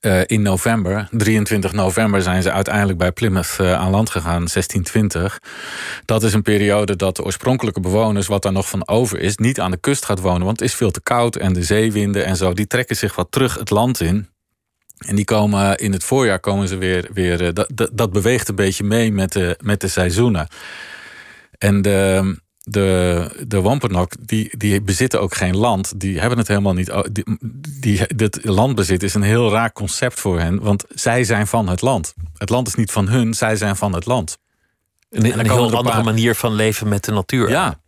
Uh, in november, 23 november, zijn ze uiteindelijk bij Plymouth uh, aan land gegaan, 1620. Dat is een periode dat de oorspronkelijke bewoners, wat daar nog van over is, niet aan de kust gaat wonen. Want het is veel te koud en de zeewinden en zo, die trekken zich wat terug het land in. En die komen in het voorjaar komen ze weer. weer dat, dat, dat beweegt een beetje mee met de, met de seizoenen. En de, de, de die, die bezitten ook geen land. Die hebben het helemaal niet. Die, die, dit landbezit is een heel raar concept voor hen. Want zij zijn van het land. Het land is niet van hun, zij zijn van het land. Een, een heel andere manier van leven met de natuur. Ja,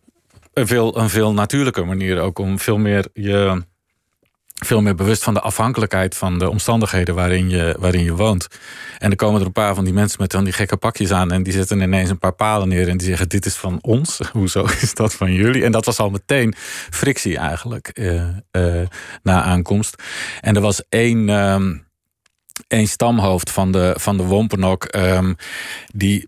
een veel, een veel natuurlijke manier ook om veel meer je veel meer bewust van de afhankelijkheid van de omstandigheden waarin je, waarin je woont. En dan komen er een paar van die mensen met dan die gekke pakjes aan en die zetten ineens een paar palen neer en die zeggen: Dit is van ons. Hoezo is dat van jullie? En dat was al meteen frictie eigenlijk uh, uh, na aankomst. En er was één. Um, één stamhoofd van de, van de Wompenok. Um, die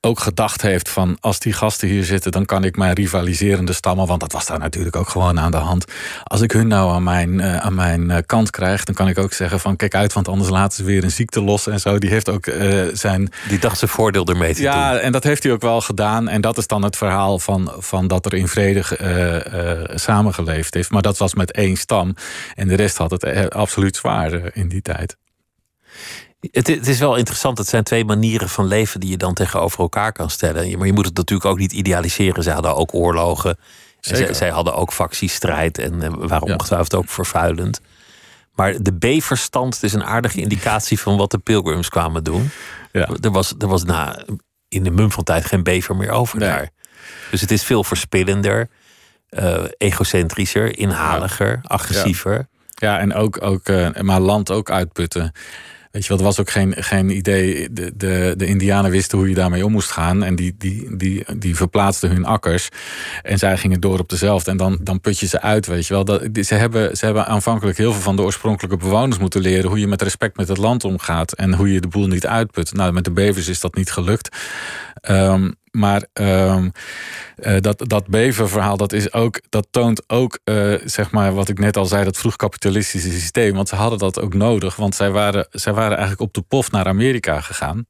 ook gedacht heeft van als die gasten hier zitten, dan kan ik mijn rivaliserende stammen, want dat was daar natuurlijk ook gewoon aan de hand. Als ik hun nou aan mijn, uh, aan mijn uh, kant krijg, dan kan ik ook zeggen van kijk uit, want anders laten ze weer een ziekte los en zo. Die heeft ook uh, zijn. Die dacht zijn voordeel ermee te ja, doen. Ja, en dat heeft hij ook wel gedaan. En dat is dan het verhaal van, van dat er in vrede samengeleefd heeft. Maar dat was met één stam. En de rest had het absoluut zwaar in die tijd. Het, het, is wel interessant. Het zijn twee manieren van leven die je dan tegenover elkaar kan stellen. Maar je moet het natuurlijk ook niet idealiseren. Ze hadden ook oorlogen. Zij, zij, hadden ook factiestrijd en waren ja. ongetwijfeld ook vervuilend. Maar de B-verstand is een aardige indicatie van wat de pilgrims kwamen doen. Ja. Er was, er was na, in de mum van tijd geen bever meer over nee. daar. Dus het is veel verspillender, uh, egocentrischer, inhaliger, ja. agressiever. Ja, en ook, ook uh, maar land ook uitputten. Weet je wel, er was ook geen, geen idee. De, de, de Indianen wisten hoe je daarmee om moest gaan. En die, die, die, die verplaatsten hun akkers. En zij gingen door op dezelfde. En dan, dan put je ze uit, weet je wel. Dat, ze, hebben, ze hebben aanvankelijk heel veel van de oorspronkelijke bewoners moeten leren. Hoe je met respect met het land omgaat. En hoe je de boel niet uitput. Nou, met de bevers is dat niet gelukt. Um, maar um, uh, dat, dat beververhaal, dat, is ook, dat toont ook, uh, zeg maar, wat ik net al zei, dat vroeg kapitalistische systeem. Want ze hadden dat ook nodig, want zij waren, zij waren eigenlijk op de pof naar Amerika gegaan.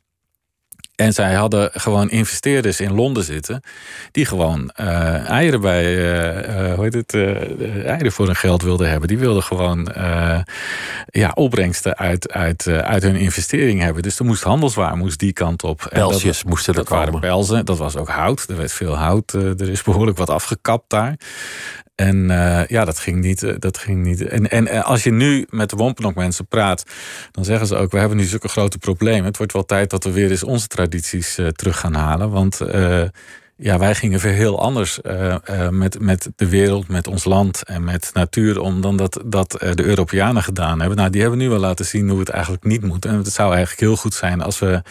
En zij hadden gewoon investeerders in Londen zitten. die gewoon uh, eieren bij. Uh, hoe heet het? eieren voor hun geld wilden hebben. Die wilden gewoon ja, opbrengsten uit, uit, uit hun investering hebben. Dus er moest handelswaar moest die kant op. Pelsjes moesten er dat komen. waren pelzen. Dat was ook hout. Er werd veel hout. er is behoorlijk wat afgekapt daar. En uh, ja, dat ging niet. Dat ging niet. En, en als je nu met de Wompenok mensen praat, dan zeggen ze ook: we hebben nu zulke grote problemen. Het wordt wel tijd dat we weer eens onze tradities terug gaan halen. Want ja, wij gingen veel heel anders met, met de wereld, met ons land en met natuur om dan dat, dat de Europeanen gedaan hebben. Nou, die hebben nu wel laten zien hoe het eigenlijk niet moet. En het zou eigenlijk heel goed zijn als we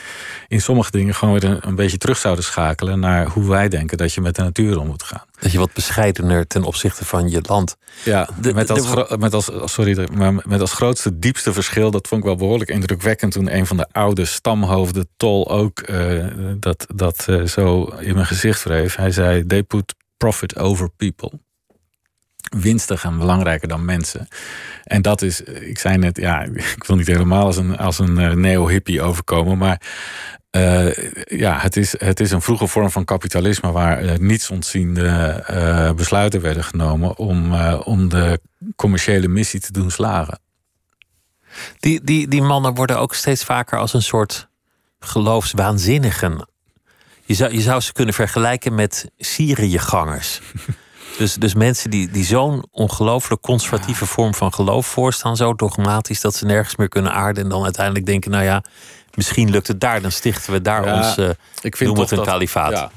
in sommige dingen gewoon weer een beetje terug zouden schakelen naar hoe wij denken dat je met de natuur om moet gaan. Dat je wat bescheidener ten opzichte van je land. Ja, de, met, als, de, met, als, sorry, maar met als grootste, diepste verschil, dat vond ik wel behoorlijk indrukwekkend toen een van de oude stamhoofden, Tol, ook uh, dat, dat uh, zo in mijn gezicht wreef. Hij zei: They put profit over people. Winsten gaan belangrijker dan mensen. En dat is, ik zei net, ja, ik wil niet helemaal als een, als een neo-hippie overkomen, maar uh, ja, het is, het is een vroege vorm van kapitalisme waar uh, niets ontziende uh, besluiten werden genomen om, om de commerciële missie te doen slagen. Die, die, die mannen worden ook steeds vaker als een soort geloofswaanzinnigen. Je zou, je zou ze kunnen vergelijken met Syriëgangers. Dus, dus mensen die, die zo'n ongelooflijk conservatieve vorm van geloof voorstaan, zo dogmatisch dat ze nergens meer kunnen aarden en dan uiteindelijk denken: nou ja, misschien lukt het daar, dan stichten we daar ja, ons, uh, ik vind noem het een dat, kalifaat. Ja.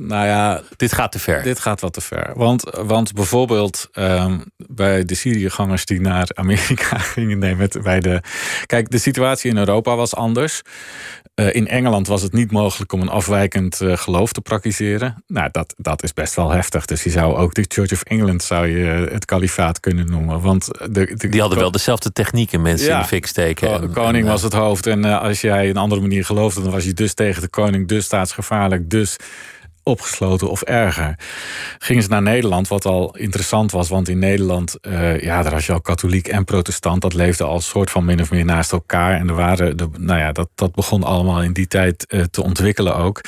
Nou ja, dit gaat te ver. Dit gaat wat te ver. Want, want bijvoorbeeld um, bij de Syriëgangers die naar Amerika gingen, nee, met, bij de. Kijk, de situatie in Europa was anders. Uh, in Engeland was het niet mogelijk om een afwijkend uh, geloof te praktiseren. Nou, dat, dat is best wel heftig. Dus je zou ook de Church of England zou je het kalifaat kunnen noemen. Want de, de, die hadden wel dezelfde technieken, mensen ja, in de fik steken. De koning en, was het hoofd. En uh, als jij een andere manier geloofde, dan was je dus tegen de koning, dus staatsgevaarlijk, dus opgesloten of erger. Gingen ze naar Nederland, wat al interessant was, want in Nederland, uh, ja, daar was je al katholiek en protestant, dat leefde al soort van min of meer naast elkaar. En er waren, nou ja, dat, dat begon allemaal in die tijd uh, te ontwikkelen ook.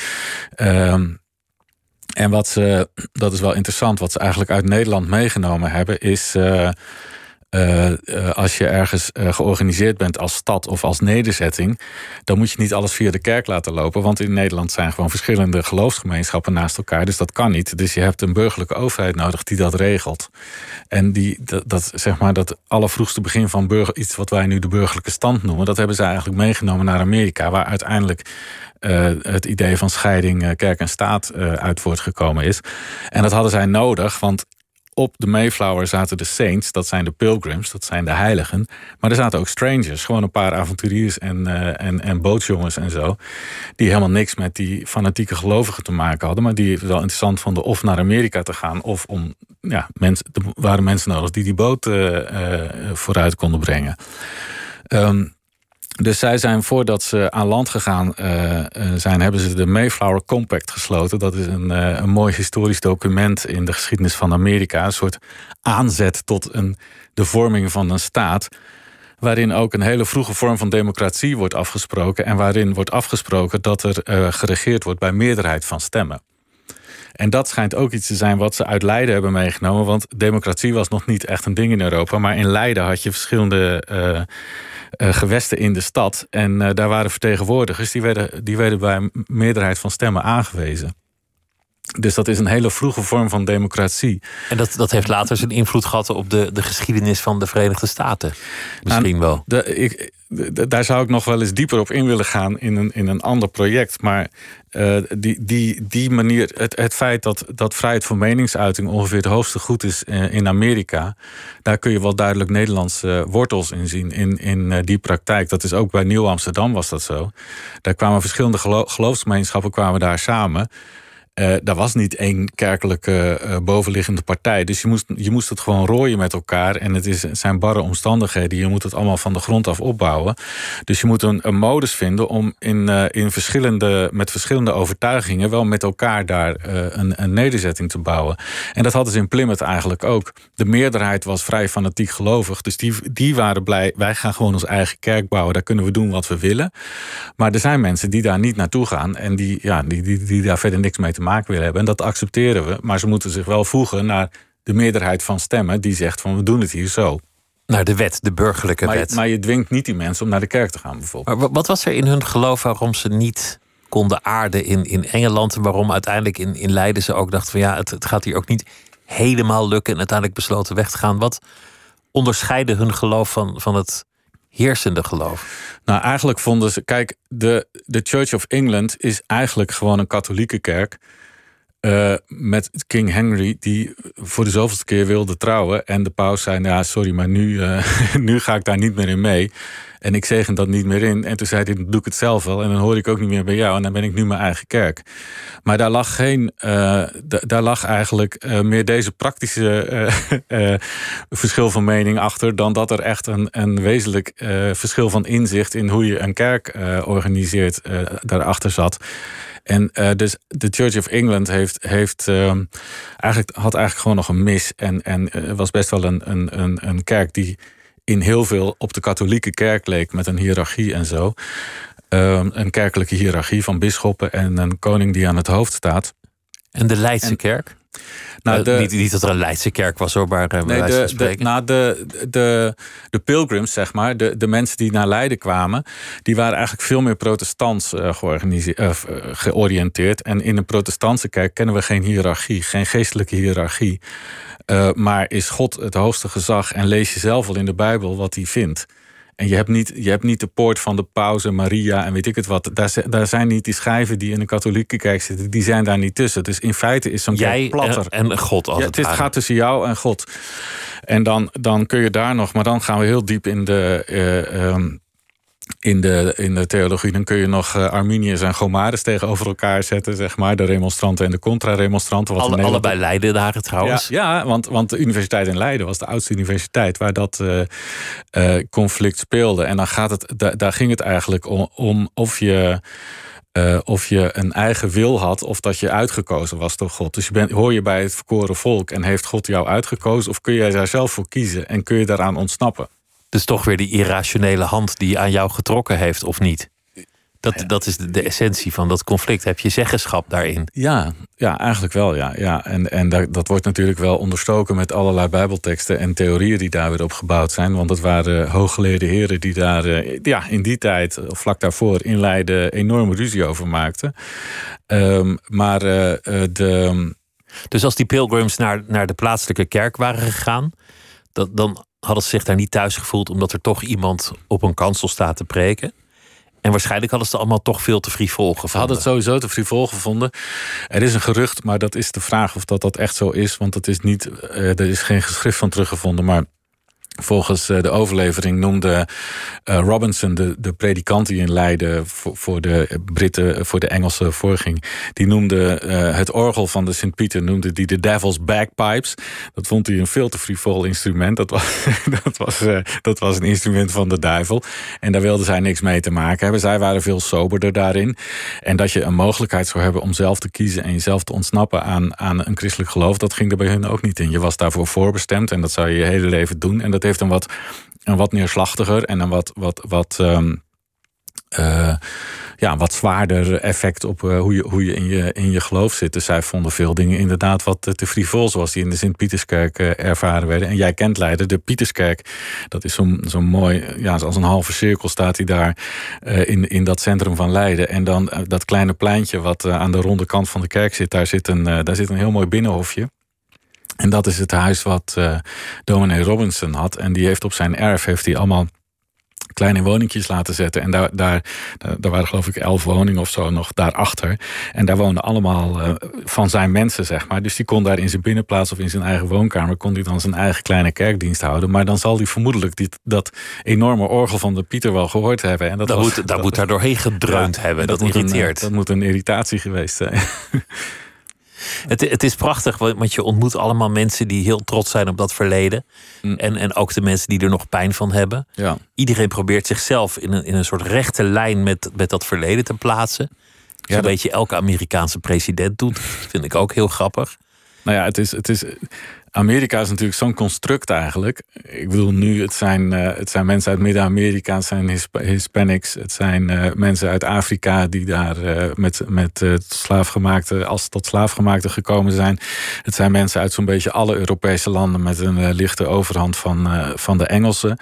Uh, en wat ze, dat is wel interessant, wat ze eigenlijk uit Nederland meegenomen hebben, is. Uh, uh, als je ergens uh, georganiseerd bent als stad of als nederzetting, dan moet je niet alles via de kerk laten lopen. Want in Nederland zijn gewoon verschillende geloofsgemeenschappen naast elkaar. Dus dat kan niet. Dus je hebt een burgerlijke overheid nodig die dat regelt. En die, dat, zeg maar, dat allervroegste begin van burger, iets wat wij nu de burgerlijke stand noemen, dat hebben ze eigenlijk meegenomen naar Amerika, waar uiteindelijk het idee van scheiding kerk en staat uit voortgekomen is. En dat hadden zij nodig, want op de Mayflower zaten de Saints, dat zijn de pilgrims, dat zijn de heiligen. Maar er zaten ook strangers, gewoon een paar avonturiers en, uh, en, en bootjongens en zo. Die helemaal niks met die fanatieke gelovigen te maken hadden. Maar die wel interessant vonden of naar Amerika te gaan. Of om, ja, mensen, er waren mensen nodig die die boot uh, uh, vooruit konden brengen. Um, dus zij zijn voordat ze aan land gegaan uh, zijn, hebben ze de Mayflower Compact gesloten. Dat is een, uh, een mooi historisch document in de geschiedenis van Amerika. Een soort aanzet tot een, de vorming van een staat. Waarin ook een hele vroege vorm van democratie wordt afgesproken. En waarin wordt afgesproken dat er geregeerd wordt bij meerderheid van stemmen. En dat schijnt ook iets te zijn wat ze uit Leiden hebben meegenomen. Want democratie was nog niet echt een ding in Europa. Maar in Leiden had je verschillende uh, uh, gewesten in de stad. En uh, daar waren vertegenwoordigers. Die werden, die werden bij meerderheid van stemmen aangewezen. Dus dat is een hele vroege vorm van democratie. En dat, dat heeft later zijn invloed gehad op de, de geschiedenis van de Verenigde Staten. Misschien nou, wel. De, ik, de, daar zou ik nog wel eens dieper op in willen gaan in een, in een ander project. Maar uh, die, die, die manier, het, het feit dat, dat vrijheid van meningsuiting ongeveer het hoogste goed is uh, in Amerika, daar kun je wel duidelijk Nederlandse wortels in zien in, in uh, die praktijk. Dat is ook bij Nieuw Amsterdam was dat zo. Daar kwamen verschillende gelo geloofsgemeenschappen kwamen daar samen. Uh, daar was niet één kerkelijke uh, bovenliggende partij. Dus je moest, je moest het gewoon rooien met elkaar. En het, is, zijn barre omstandigheden. Je moet het allemaal van de grond af opbouwen. Dus je moet een, een modus vinden om in, uh, in verschillende, met verschillende overtuigingen... wel met elkaar daar een, een nederzetting te bouwen. En dat hadden ze in Plymouth eigenlijk ook. De meerderheid was vrij fanatiek gelovig. Dus die, die waren blij, wij gaan gewoon ons eigen kerk bouwen. Daar kunnen we doen wat we willen. Maar er zijn mensen die daar niet naartoe gaan... en die, ja, die, die, die daar verder niks mee te maken willen hebben. En dat accepteren we. Maar ze moeten zich wel voegen naar de meerderheid van stemmen die zegt van we doen het hier zo. Naar de wet, de burgerlijke maar, wet. Maar je dwingt niet die mensen om naar de kerk te gaan bijvoorbeeld. Maar wat was er in hun geloof waarom ze niet konden aarden in, in Engeland? En waarom uiteindelijk in, in Leiden ze ook dachten van ja, het, het gaat hier ook niet helemaal lukken. En uiteindelijk besloten weg te gaan. Wat onderscheidde hun geloof van, van het heersende geloof? Nou, eigenlijk vonden ze. Kijk, de, de Church of England is eigenlijk gewoon een katholieke kerk. Uh, met King Henry, die voor de zoveelste keer wilde trouwen. En de paus zei: Nou, sorry, maar nu, uh, nu ga ik daar niet meer in mee. En ik zegen dat niet meer in. En toen zei hij, doe ik het zelf wel. En dan hoor ik ook niet meer bij jou. En dan ben ik nu mijn eigen kerk. Maar daar lag geen, uh, daar lag eigenlijk meer deze praktische verschil van mening achter. Dan dat er echt een, een wezenlijk verschil van inzicht in hoe je een kerk organiseert daarachter zat. En uh, dus de Church of England heeft, heeft uh, eigenlijk, had eigenlijk gewoon nog een mis. En, en uh, was best wel een, een, een, een kerk die in heel veel op de katholieke kerk leek met een hiërarchie en zo. Um, een kerkelijke hiërarchie van bisschoppen en een koning die aan het hoofd staat. En de Leidse en, kerk? Nou, de, uh, niet, niet, dat er een Leidse kerk was hoor, maar uh, nee, de, de, nou, de, de, de pilgrims, zeg maar, de, de mensen die naar Leiden kwamen, die waren eigenlijk veel meer protestants uh, georiënteerd. En in een protestantse kerk kennen we geen hiërarchie, geen geestelijke hiërarchie. Maar is God het hoogste gezag en lees je zelf al in de Bijbel wat hij vindt. En je hebt, niet, je hebt niet de poort van de pauze, Maria en weet ik het wat. Daar, daar zijn niet die schijven die in een katholieke kerk zitten. Die zijn daar niet tussen. Dus in feite is zo'n kerk platter. En, en God als ja, het, gaat tussen jou en God. En dan, dan kun je daar nog... Maar dan gaan we heel diep in de... Uh, um, in de, in de theologie, dan kun je nog uh, Arminiërs en Gomares tegenover elkaar zetten, zeg maar. De remonstranten en de contra-remonstranten. Alle, Nederland... Allebei Leiden daar trouwens. Ja, ja, want, want de universiteit in Leiden was de oudste universiteit waar dat uh, uh, conflict speelde. En dan gaat het, da, daar ging het eigenlijk om, om of je. Uh, of je een eigen wil had of dat je uitgekozen was door God. Dus je bent, hoor je bij het verkoren volk en heeft God jou uitgekozen of kun jij daar zelf voor kiezen en kun je daaraan ontsnappen? Dus toch weer die irrationele hand die aan jou getrokken heeft, of niet? Dat, dat is de, de essentie van dat conflict. Heb je zeggenschap daarin? Ja, ja eigenlijk wel. Ja. Ja. En, en dat, dat wordt natuurlijk wel onderstoken met allerlei bijbelteksten en theorieën die daar weer op gebouwd zijn. Want het waren hooggeleerde heren die daar eh, ja, in die tijd, vlak daarvoor, in Leiden enorme ruzie over maakten. Ehm, maar uh, de. Dus als die pilgrims naar, naar de plaatselijke kerk waren gegaan, dat, dan hadden ze zich daar niet thuis gevoeld omdat er toch iemand op een kansel staat te preken. En waarschijnlijk hadden ze het allemaal toch veel te frivol gevonden. Ze hadden het sowieso te frivol gevonden. Er is een gerucht, maar dat is de vraag of dat, dat echt zo is. Want het is niet, er is geen geschrift van teruggevonden. Maar Volgens eh, de overlevering noemde eh, Robinson, de, de predikant die in Leiden voor, de Britten, eh, voor de Engelsen voorging, die noemde het orgel van de Sint-Pieter, noemde die de Devil's Bagpipes. Dat vond hij een veel te frivol instrument. Dat was, dat, was, dat was een instrument van de duivel. En daar wilden zij niks mee te maken hebben. Zij waren veel soberder daarin. En dat je een mogelijkheid zou hebben om zelf te kiezen en jezelf te ontsnappen aan, aan een christelijk geloof, dat ging er bij hun ook niet in. Je was daarvoor voorbestemd en dat zou je je hele leven doen. En dat heeft een wat, een wat neerslachtiger en een wat, wat, wat, um, uh, ja, wat zwaarder effect op uh, hoe, je, hoe je, in je in je geloof zit. Dus zij vonden veel dingen inderdaad wat te frivol, zoals die in de Sint-Pieterskerk uh, ervaren werden. En jij kent Leiden, de Pieterskerk. Dat is zo'n zo mooi, ja, als een halve cirkel staat hij daar in, in dat centrum van Leiden. En dan dat kleine pleintje wat aan de ronde kant van de kerk zit, daar zit een, daar zit een heel mooi binnenhofje. En dat is het huis wat uh, dominee Robinson had. En die heeft op zijn erf heeft hij allemaal kleine woningjes laten zetten. En daar, daar, daar waren geloof ik elf woningen of zo nog daarachter. En daar woonden allemaal uh, van zijn mensen, zeg maar. Dus die kon daar in zijn binnenplaats of in zijn eigen woonkamer... kon hij dan zijn eigen kleine kerkdienst houden. Maar dan zal hij vermoedelijk die, dat enorme orgel van de Pieter wel gehoord hebben. En dat, dat was, moet, dat, dat moet daar doorheen gedreund ja, hebben. Dat, dat irriteert. Een, dat moet een irritatie geweest zijn. Het, het is prachtig, want je ontmoet allemaal mensen die heel trots zijn op dat verleden. Mm. En, en ook de mensen die er nog pijn van hebben. Ja. Iedereen probeert zichzelf in een, in een soort rechte lijn met, met dat verleden te plaatsen. Zo'n ja, beetje elke Amerikaanse president doet. Dat vind ik ook heel grappig. Nou ja, het is, het is, Amerika is natuurlijk zo'n construct eigenlijk. Ik bedoel, nu, het zijn, uh, het zijn mensen uit Midden-Amerika, het zijn Hispanics, het zijn uh, mensen uit Afrika die daar uh, met, met slaafgemaakte, als tot slaafgemaakte gekomen zijn. Het zijn mensen uit zo'n beetje alle Europese landen met een lichte overhand van, van de Engelsen.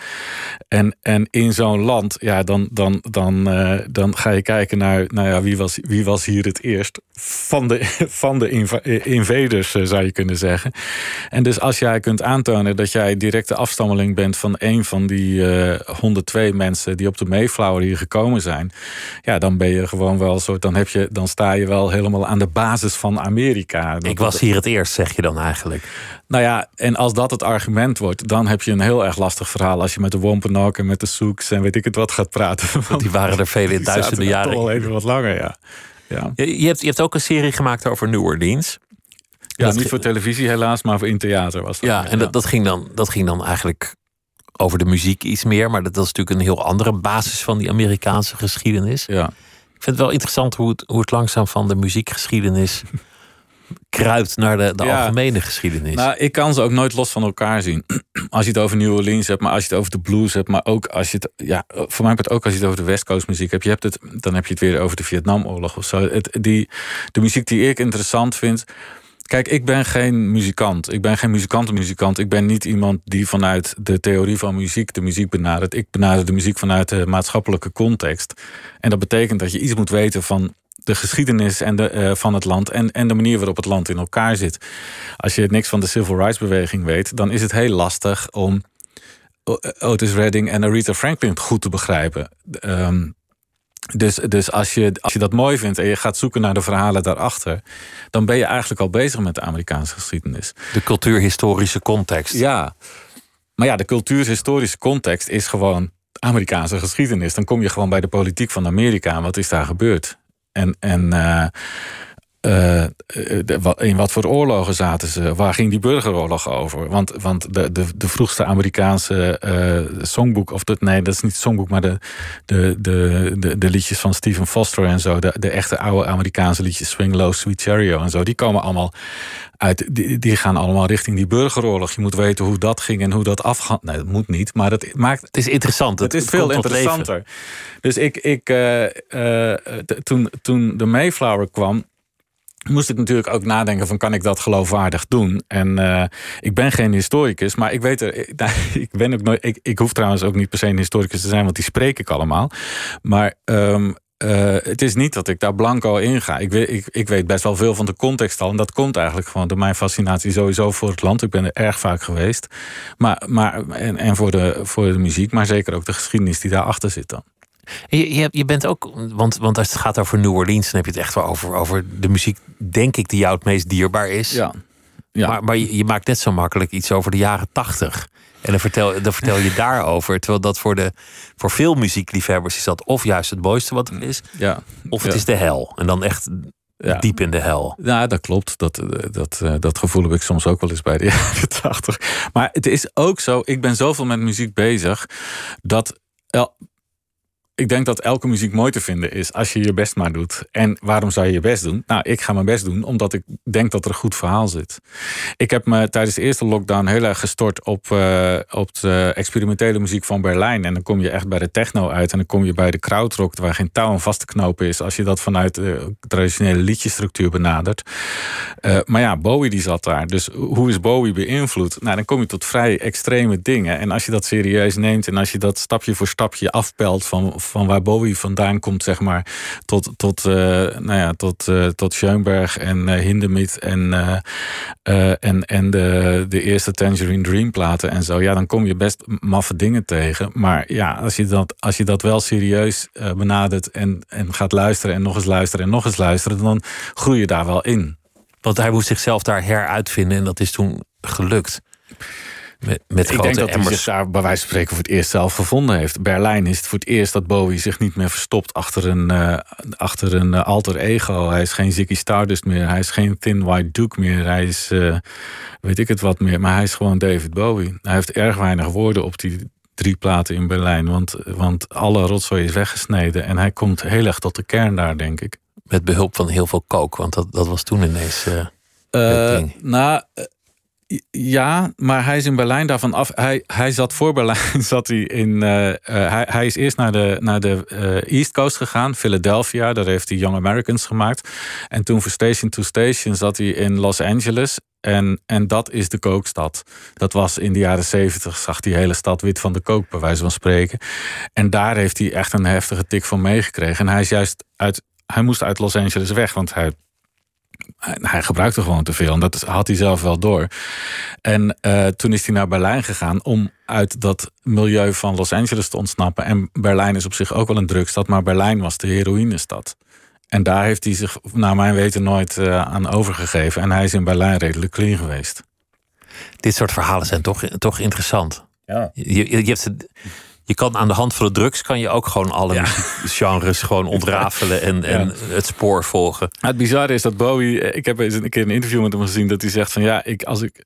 En, en in zo'n land, ja, dan, dan, dan, dan ga je kijken naar, nou ja, wie was, wie was hier het eerst van de, van de invaders, zou je kunnen zeggen. En dus als jij kunt aantonen dat jij directe afstammeling bent van een van die uh, eh, 102 mensen die op de Mayflower hier gekomen zijn, ja, dan ben je gewoon wel zo, dan, heb je, dan sta je wel helemaal aan de basis van Amerika. Ik was hier het eerst, zeg je dan eigenlijk. Nou ja, en als dat het argument wordt, dan heb je een heel erg lastig verhaal als je met de Wampanoag en met de Soeks en weet ik het wat gaat praten. Want die waren er vele in duizenden jaren. Al even wat langer, ja. ja. Je, hebt, je hebt ook een serie gemaakt over New Orleans. Ja, dat niet voor televisie helaas, maar voor in theater was dat. Ja, en dat, dat, ging dan, dat ging dan eigenlijk over de muziek iets meer. Maar dat, was natuurlijk een heel andere basis van die Amerikaanse geschiedenis. Ja. Ik vind het wel interessant hoe het, hoe het langzaam van de muziekgeschiedenis kruipt naar de, de algemene geschiedenis. Nou, ik kan ze ook nooit los van elkaar zien. Als je het over New Orleans hebt, maar als je het over de blues hebt, maar ook als je het, ja, voor mij het ook als je het over de West Coast muziek hebt. Je hebt het, dan heb je het weer over de Vietnamoorlog of zo. Het, die, de muziek die ik interessant vind, Kijk, ik ben geen muzikant. Ik ben geen muzikantenmuzikant. Ik ben niet iemand die vanuit de theorie van muziek de muziek benadert. Ik benader de muziek vanuit de maatschappelijke context. En dat betekent dat je iets moet weten van de geschiedenis en de, uh, van het land en, en de manier waarop het land in elkaar zit. Als je niks van de civil rights beweging weet, dan is het heel lastig om Otis Redding en Aretha Franklin goed te begrijpen. Um, dus, dus als, je, als je dat mooi vindt en je gaat zoeken naar de verhalen daarachter, dan ben je eigenlijk al bezig met de Amerikaanse geschiedenis. De cultuurhistorische context. Ja, maar ja, de cultuurhistorische context is gewoon Amerikaanse geschiedenis. Dan kom je gewoon bij de politiek van Amerika en wat is daar gebeurd. En, en uh, uh, in wat voor oorlogen zaten ze? Waar ging die burgeroorlog over? Want, want de, de, de vroegste Amerikaanse uh, songboek, of dat, nee, dat is niet het songboek, maar de, de, de, de, de, liedjes van Stephen Foster en zo, de, de echte oude Amerikaanse liedjes, Swing Low, Sweet Cherry en zo, die komen allemaal uit, die, die gaan allemaal richting die burgeroorlog. Je moet weten hoe dat ging en hoe dat afgaat. Nee, dat moet niet, maar het maakt. Het is interessant. Het, het is veel interessanter. Dus ik, ik uh, toen, toen de Mayflower kwam moest ik natuurlijk ook nadenken van kan ik dat geloofwaardig doen? En uh, ik ben geen historicus, maar ik weet er, ik, ben ook nooit, ik, ik hoef trouwens ook niet per se een historicus te zijn, want die spreek ik allemaal. Maar um, uh, het is niet dat ik daar blanco in ga. Ik weet, ik, ik weet best wel veel van de context al. En dat komt eigenlijk gewoon door mijn fascinatie sowieso voor het land. Ik ben er erg vaak geweest. Maar, maar, en en voor, de, voor de muziek, maar zeker ook de geschiedenis die daarachter zit dan. Je, je, je, bent ook, want, want als het gaat over New Orleans, dan heb je het echt wel over, over de muziek, denk ik, die jou het meest dierbaar is. Ja. ja. Maar, maar je, je maakt net zo makkelijk iets over de jaren tachtig. En dan vertel, dan vertel je daarover. Terwijl dat voor, de, voor veel muziekliefhebbers is dat of juist het mooiste wat er is. Ja. Of het is de hel. En dan echt ja. diep in de hel. Ja, dat klopt. Dat, dat, dat gevoel heb ik soms ook wel eens bij de jaren 80. Maar het is ook zo, ik ben zoveel met muziek bezig dat ik denk dat elke muziek mooi te vinden is als je je best maar doet. En waarom zou je je best doen? Nou, ik ga mijn best doen omdat ik denk dat er een goed verhaal zit. Ik heb me tijdens de eerste lockdown heel erg gestort op, uh, op de experimentele muziek van Berlijn. En dan kom je echt bij de techno uit. En dan kom je bij de krautrock, waar geen touw aan vast te knopen is. Als je dat vanuit de traditionele liedjestructuur benadert. Uh, maar ja, Bowie die zat daar. Dus hoe is Bowie beïnvloed? Nou, dan kom je tot vrij extreme dingen. En als je dat serieus neemt en als je dat stapje voor stapje afpelt van van waar Bowie vandaan komt, zeg maar, tot, tot, uh, nou ja, tot, uh, tot Schoenberg en uh, Hindemith en, en, en de, de eerste Tangerine Dream platen en zo. Ja, dan kom je best maffe dingen tegen. Maar ja, als je dat, als je dat wel serieus benadert en, en gaat luisteren en nog eens luisteren en nog eens luisteren, dan groei je daar wel in. Want hij moest zichzelf daar heruitvinden en dat is toen gelukt. Met, met ik denk dat emmers. hij zich daar bij wijze van spreken voor het eerst zelf gevonden heeft. Berlijn is het voor het eerst dat Bowie zich niet meer verstopt achter een, uh, achter een uh, alter ego. Hij is geen Ziggy Stardust meer. Hij is geen Thin White Duke meer. Hij is, uh, weet ik het wat meer. Maar hij is gewoon David Bowie. Hij heeft erg weinig woorden op die drie platen in Berlijn. Want, want alle rotzooi is weggesneden. En hij komt heel erg tot de kern daar, denk ik. Met behulp van heel veel kook. Want dat, dat was toen ineens... Uh, nou, ja, maar hij is in Berlijn daarvan af. Hij, hij zat voor Berlijn, zat hij in. Uh, uh, hij, hij is eerst naar de, naar de uh, East Coast gegaan, Philadelphia. Daar heeft hij Young Americans gemaakt. En toen voor Station to Station zat hij in Los Angeles. En, en dat is de kookstad. Dat was in de jaren zeventig, zag die hele stad wit van de kook, bij wijze van spreken. En daar heeft hij echt een heftige tik van meegekregen. En hij is juist uit. Hij moest uit Los Angeles weg, want hij hij gebruikte gewoon te veel. En dat had hij zelf wel door. En uh, toen is hij naar Berlijn gegaan om uit dat milieu van Los Angeles te ontsnappen. En Berlijn is op zich ook wel een drugstad, maar Berlijn was de heroïnestad. En daar heeft hij zich, naar mijn weten, nooit uh, aan overgegeven. En hij is in Berlijn redelijk clean geweest. Dit soort verhalen zijn toch, toch interessant. Ja. Je, je, je hebt je kan aan de hand van de drugs kan je ook gewoon alle ja. genres gewoon ontrafelen en, en het spoor volgen. Het bizarre is dat Bowie, eh, ik heb eens een keer een interview met hem gezien dat hij zegt van ja, ik, als ik,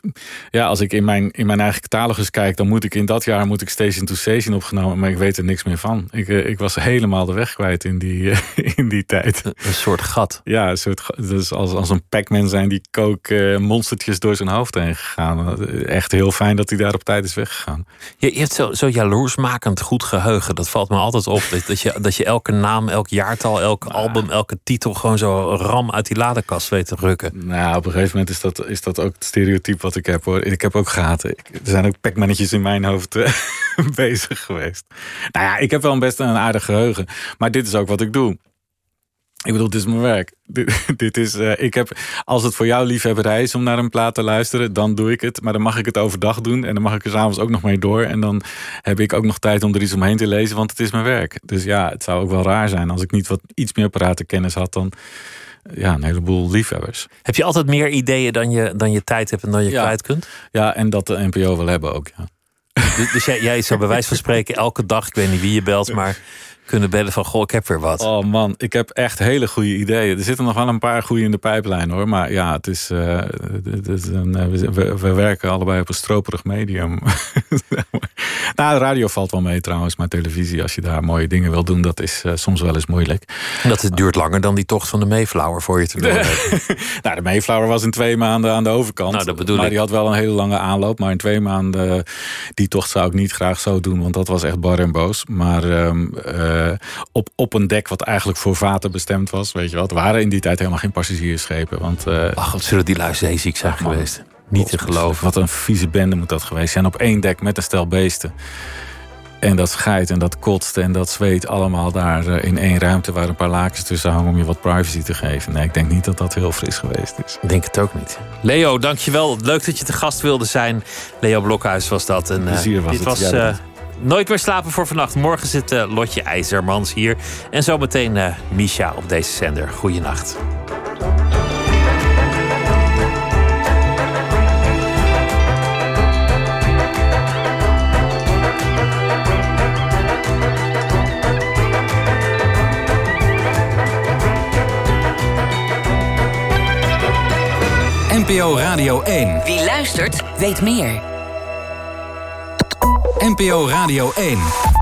ja, als ik in mijn, in mijn eigen catalogus kijk, dan moet ik in dat jaar moet ik Station to Station opgenomen, maar ik weet er niks meer van. Ik, eh, ik was helemaal de weg kwijt in die, in die tijd. Een soort gat. Ja, een soort dus als, als een Pac-Man zijn die kook monstertjes door zijn hoofd heen gegaan. Echt heel fijn dat hij daar op tijd is weggegaan. Je, je hebt zo, zo jaloers maken goed geheugen. Dat valt me altijd op. Dat, dat, je, dat je elke naam, elk jaartal, elk album, elke titel gewoon zo ram uit die ladekast weet te rukken. Nou, op een gegeven moment is dat, is dat ook het stereotype wat ik heb hoor. Ik heb ook gaten. Er zijn ook pekmannetjes in mijn hoofd eh, bezig geweest. Nou ja, ik heb wel een best een aardig geheugen. Maar dit is ook wat ik doe. Ik bedoel, dit is mijn werk. Dit, is, uh, ik heb, als het voor jou liefhebberij is om naar een plaat te luisteren, dan doe ik het. Maar dan mag ik het overdag doen en dan mag ik er s'avonds ook nog mee door. En dan heb ik ook nog tijd om er iets omheen te lezen, want het is mijn werk. Dus ja, het zou ook wel raar zijn als ik niet wat iets meer pratenkennis had dan ja, een heleboel liefhebbers. Heb je altijd meer ideeën dan je, dan je tijd hebt en dan je ja. kwijt kunt? Ja, en dat de NPO wil hebben ook, ja. Dus, dus jij, jij zou bij wijze van spreken elke dag, ik weet niet wie je belt, maar kunnen bellen van... goh, ik heb weer wat. Oh man, ik heb echt hele goede ideeën. Er zitten nog wel een paar goede in de pijplijn hoor. Maar ja, het is, uh, het is een, uh, we, we, werken allebei op een stroperig medium. nou, de radio valt wel mee trouwens. Maar televisie, als je daar mooie dingen wil doen... dat is uh, soms wel eens moeilijk. Dat het duurt langer dan die tocht van de Mayflower voor je te doen nou, de Mayflower was in twee maanden aan de overkant. Nou, dat bedoel maar ik. die had wel een hele lange aanloop. Maar in twee maanden, die tocht zou ik niet graag zo doen. Want dat was echt bar en boos. Maar um, op, op een dek wat eigenlijk voor vaten bestemd was. Weet je wel. Het waren in die tijd helemaal geen passagiersschepen. Want, uh, Ach, wat zullen die lui zeeziek zijn man, geweest. Niet te geloven. Wat een vieze bende moet dat geweest zijn. Op één dek met een stel beesten. En dat scheidt en dat kotst en dat zweet allemaal daar in één ruimte... waar een paar lakens tussen hangen om je wat privacy te geven. Nee, ik denk niet dat dat heel fris geweest is. Ik denk het ook niet. Leo, dankjewel. Leuk dat je te gast wilde zijn. Leo Blokhuis was dat. En, Plezier was dit het. was uh, Nooit meer slapen voor vannacht. Morgen zit uh, Lotje IJzermans hier. En zometeen uh, Misha op deze zender. Goeienacht. NPO Radio 1. Wie luistert, weet meer. NPO Radio 1.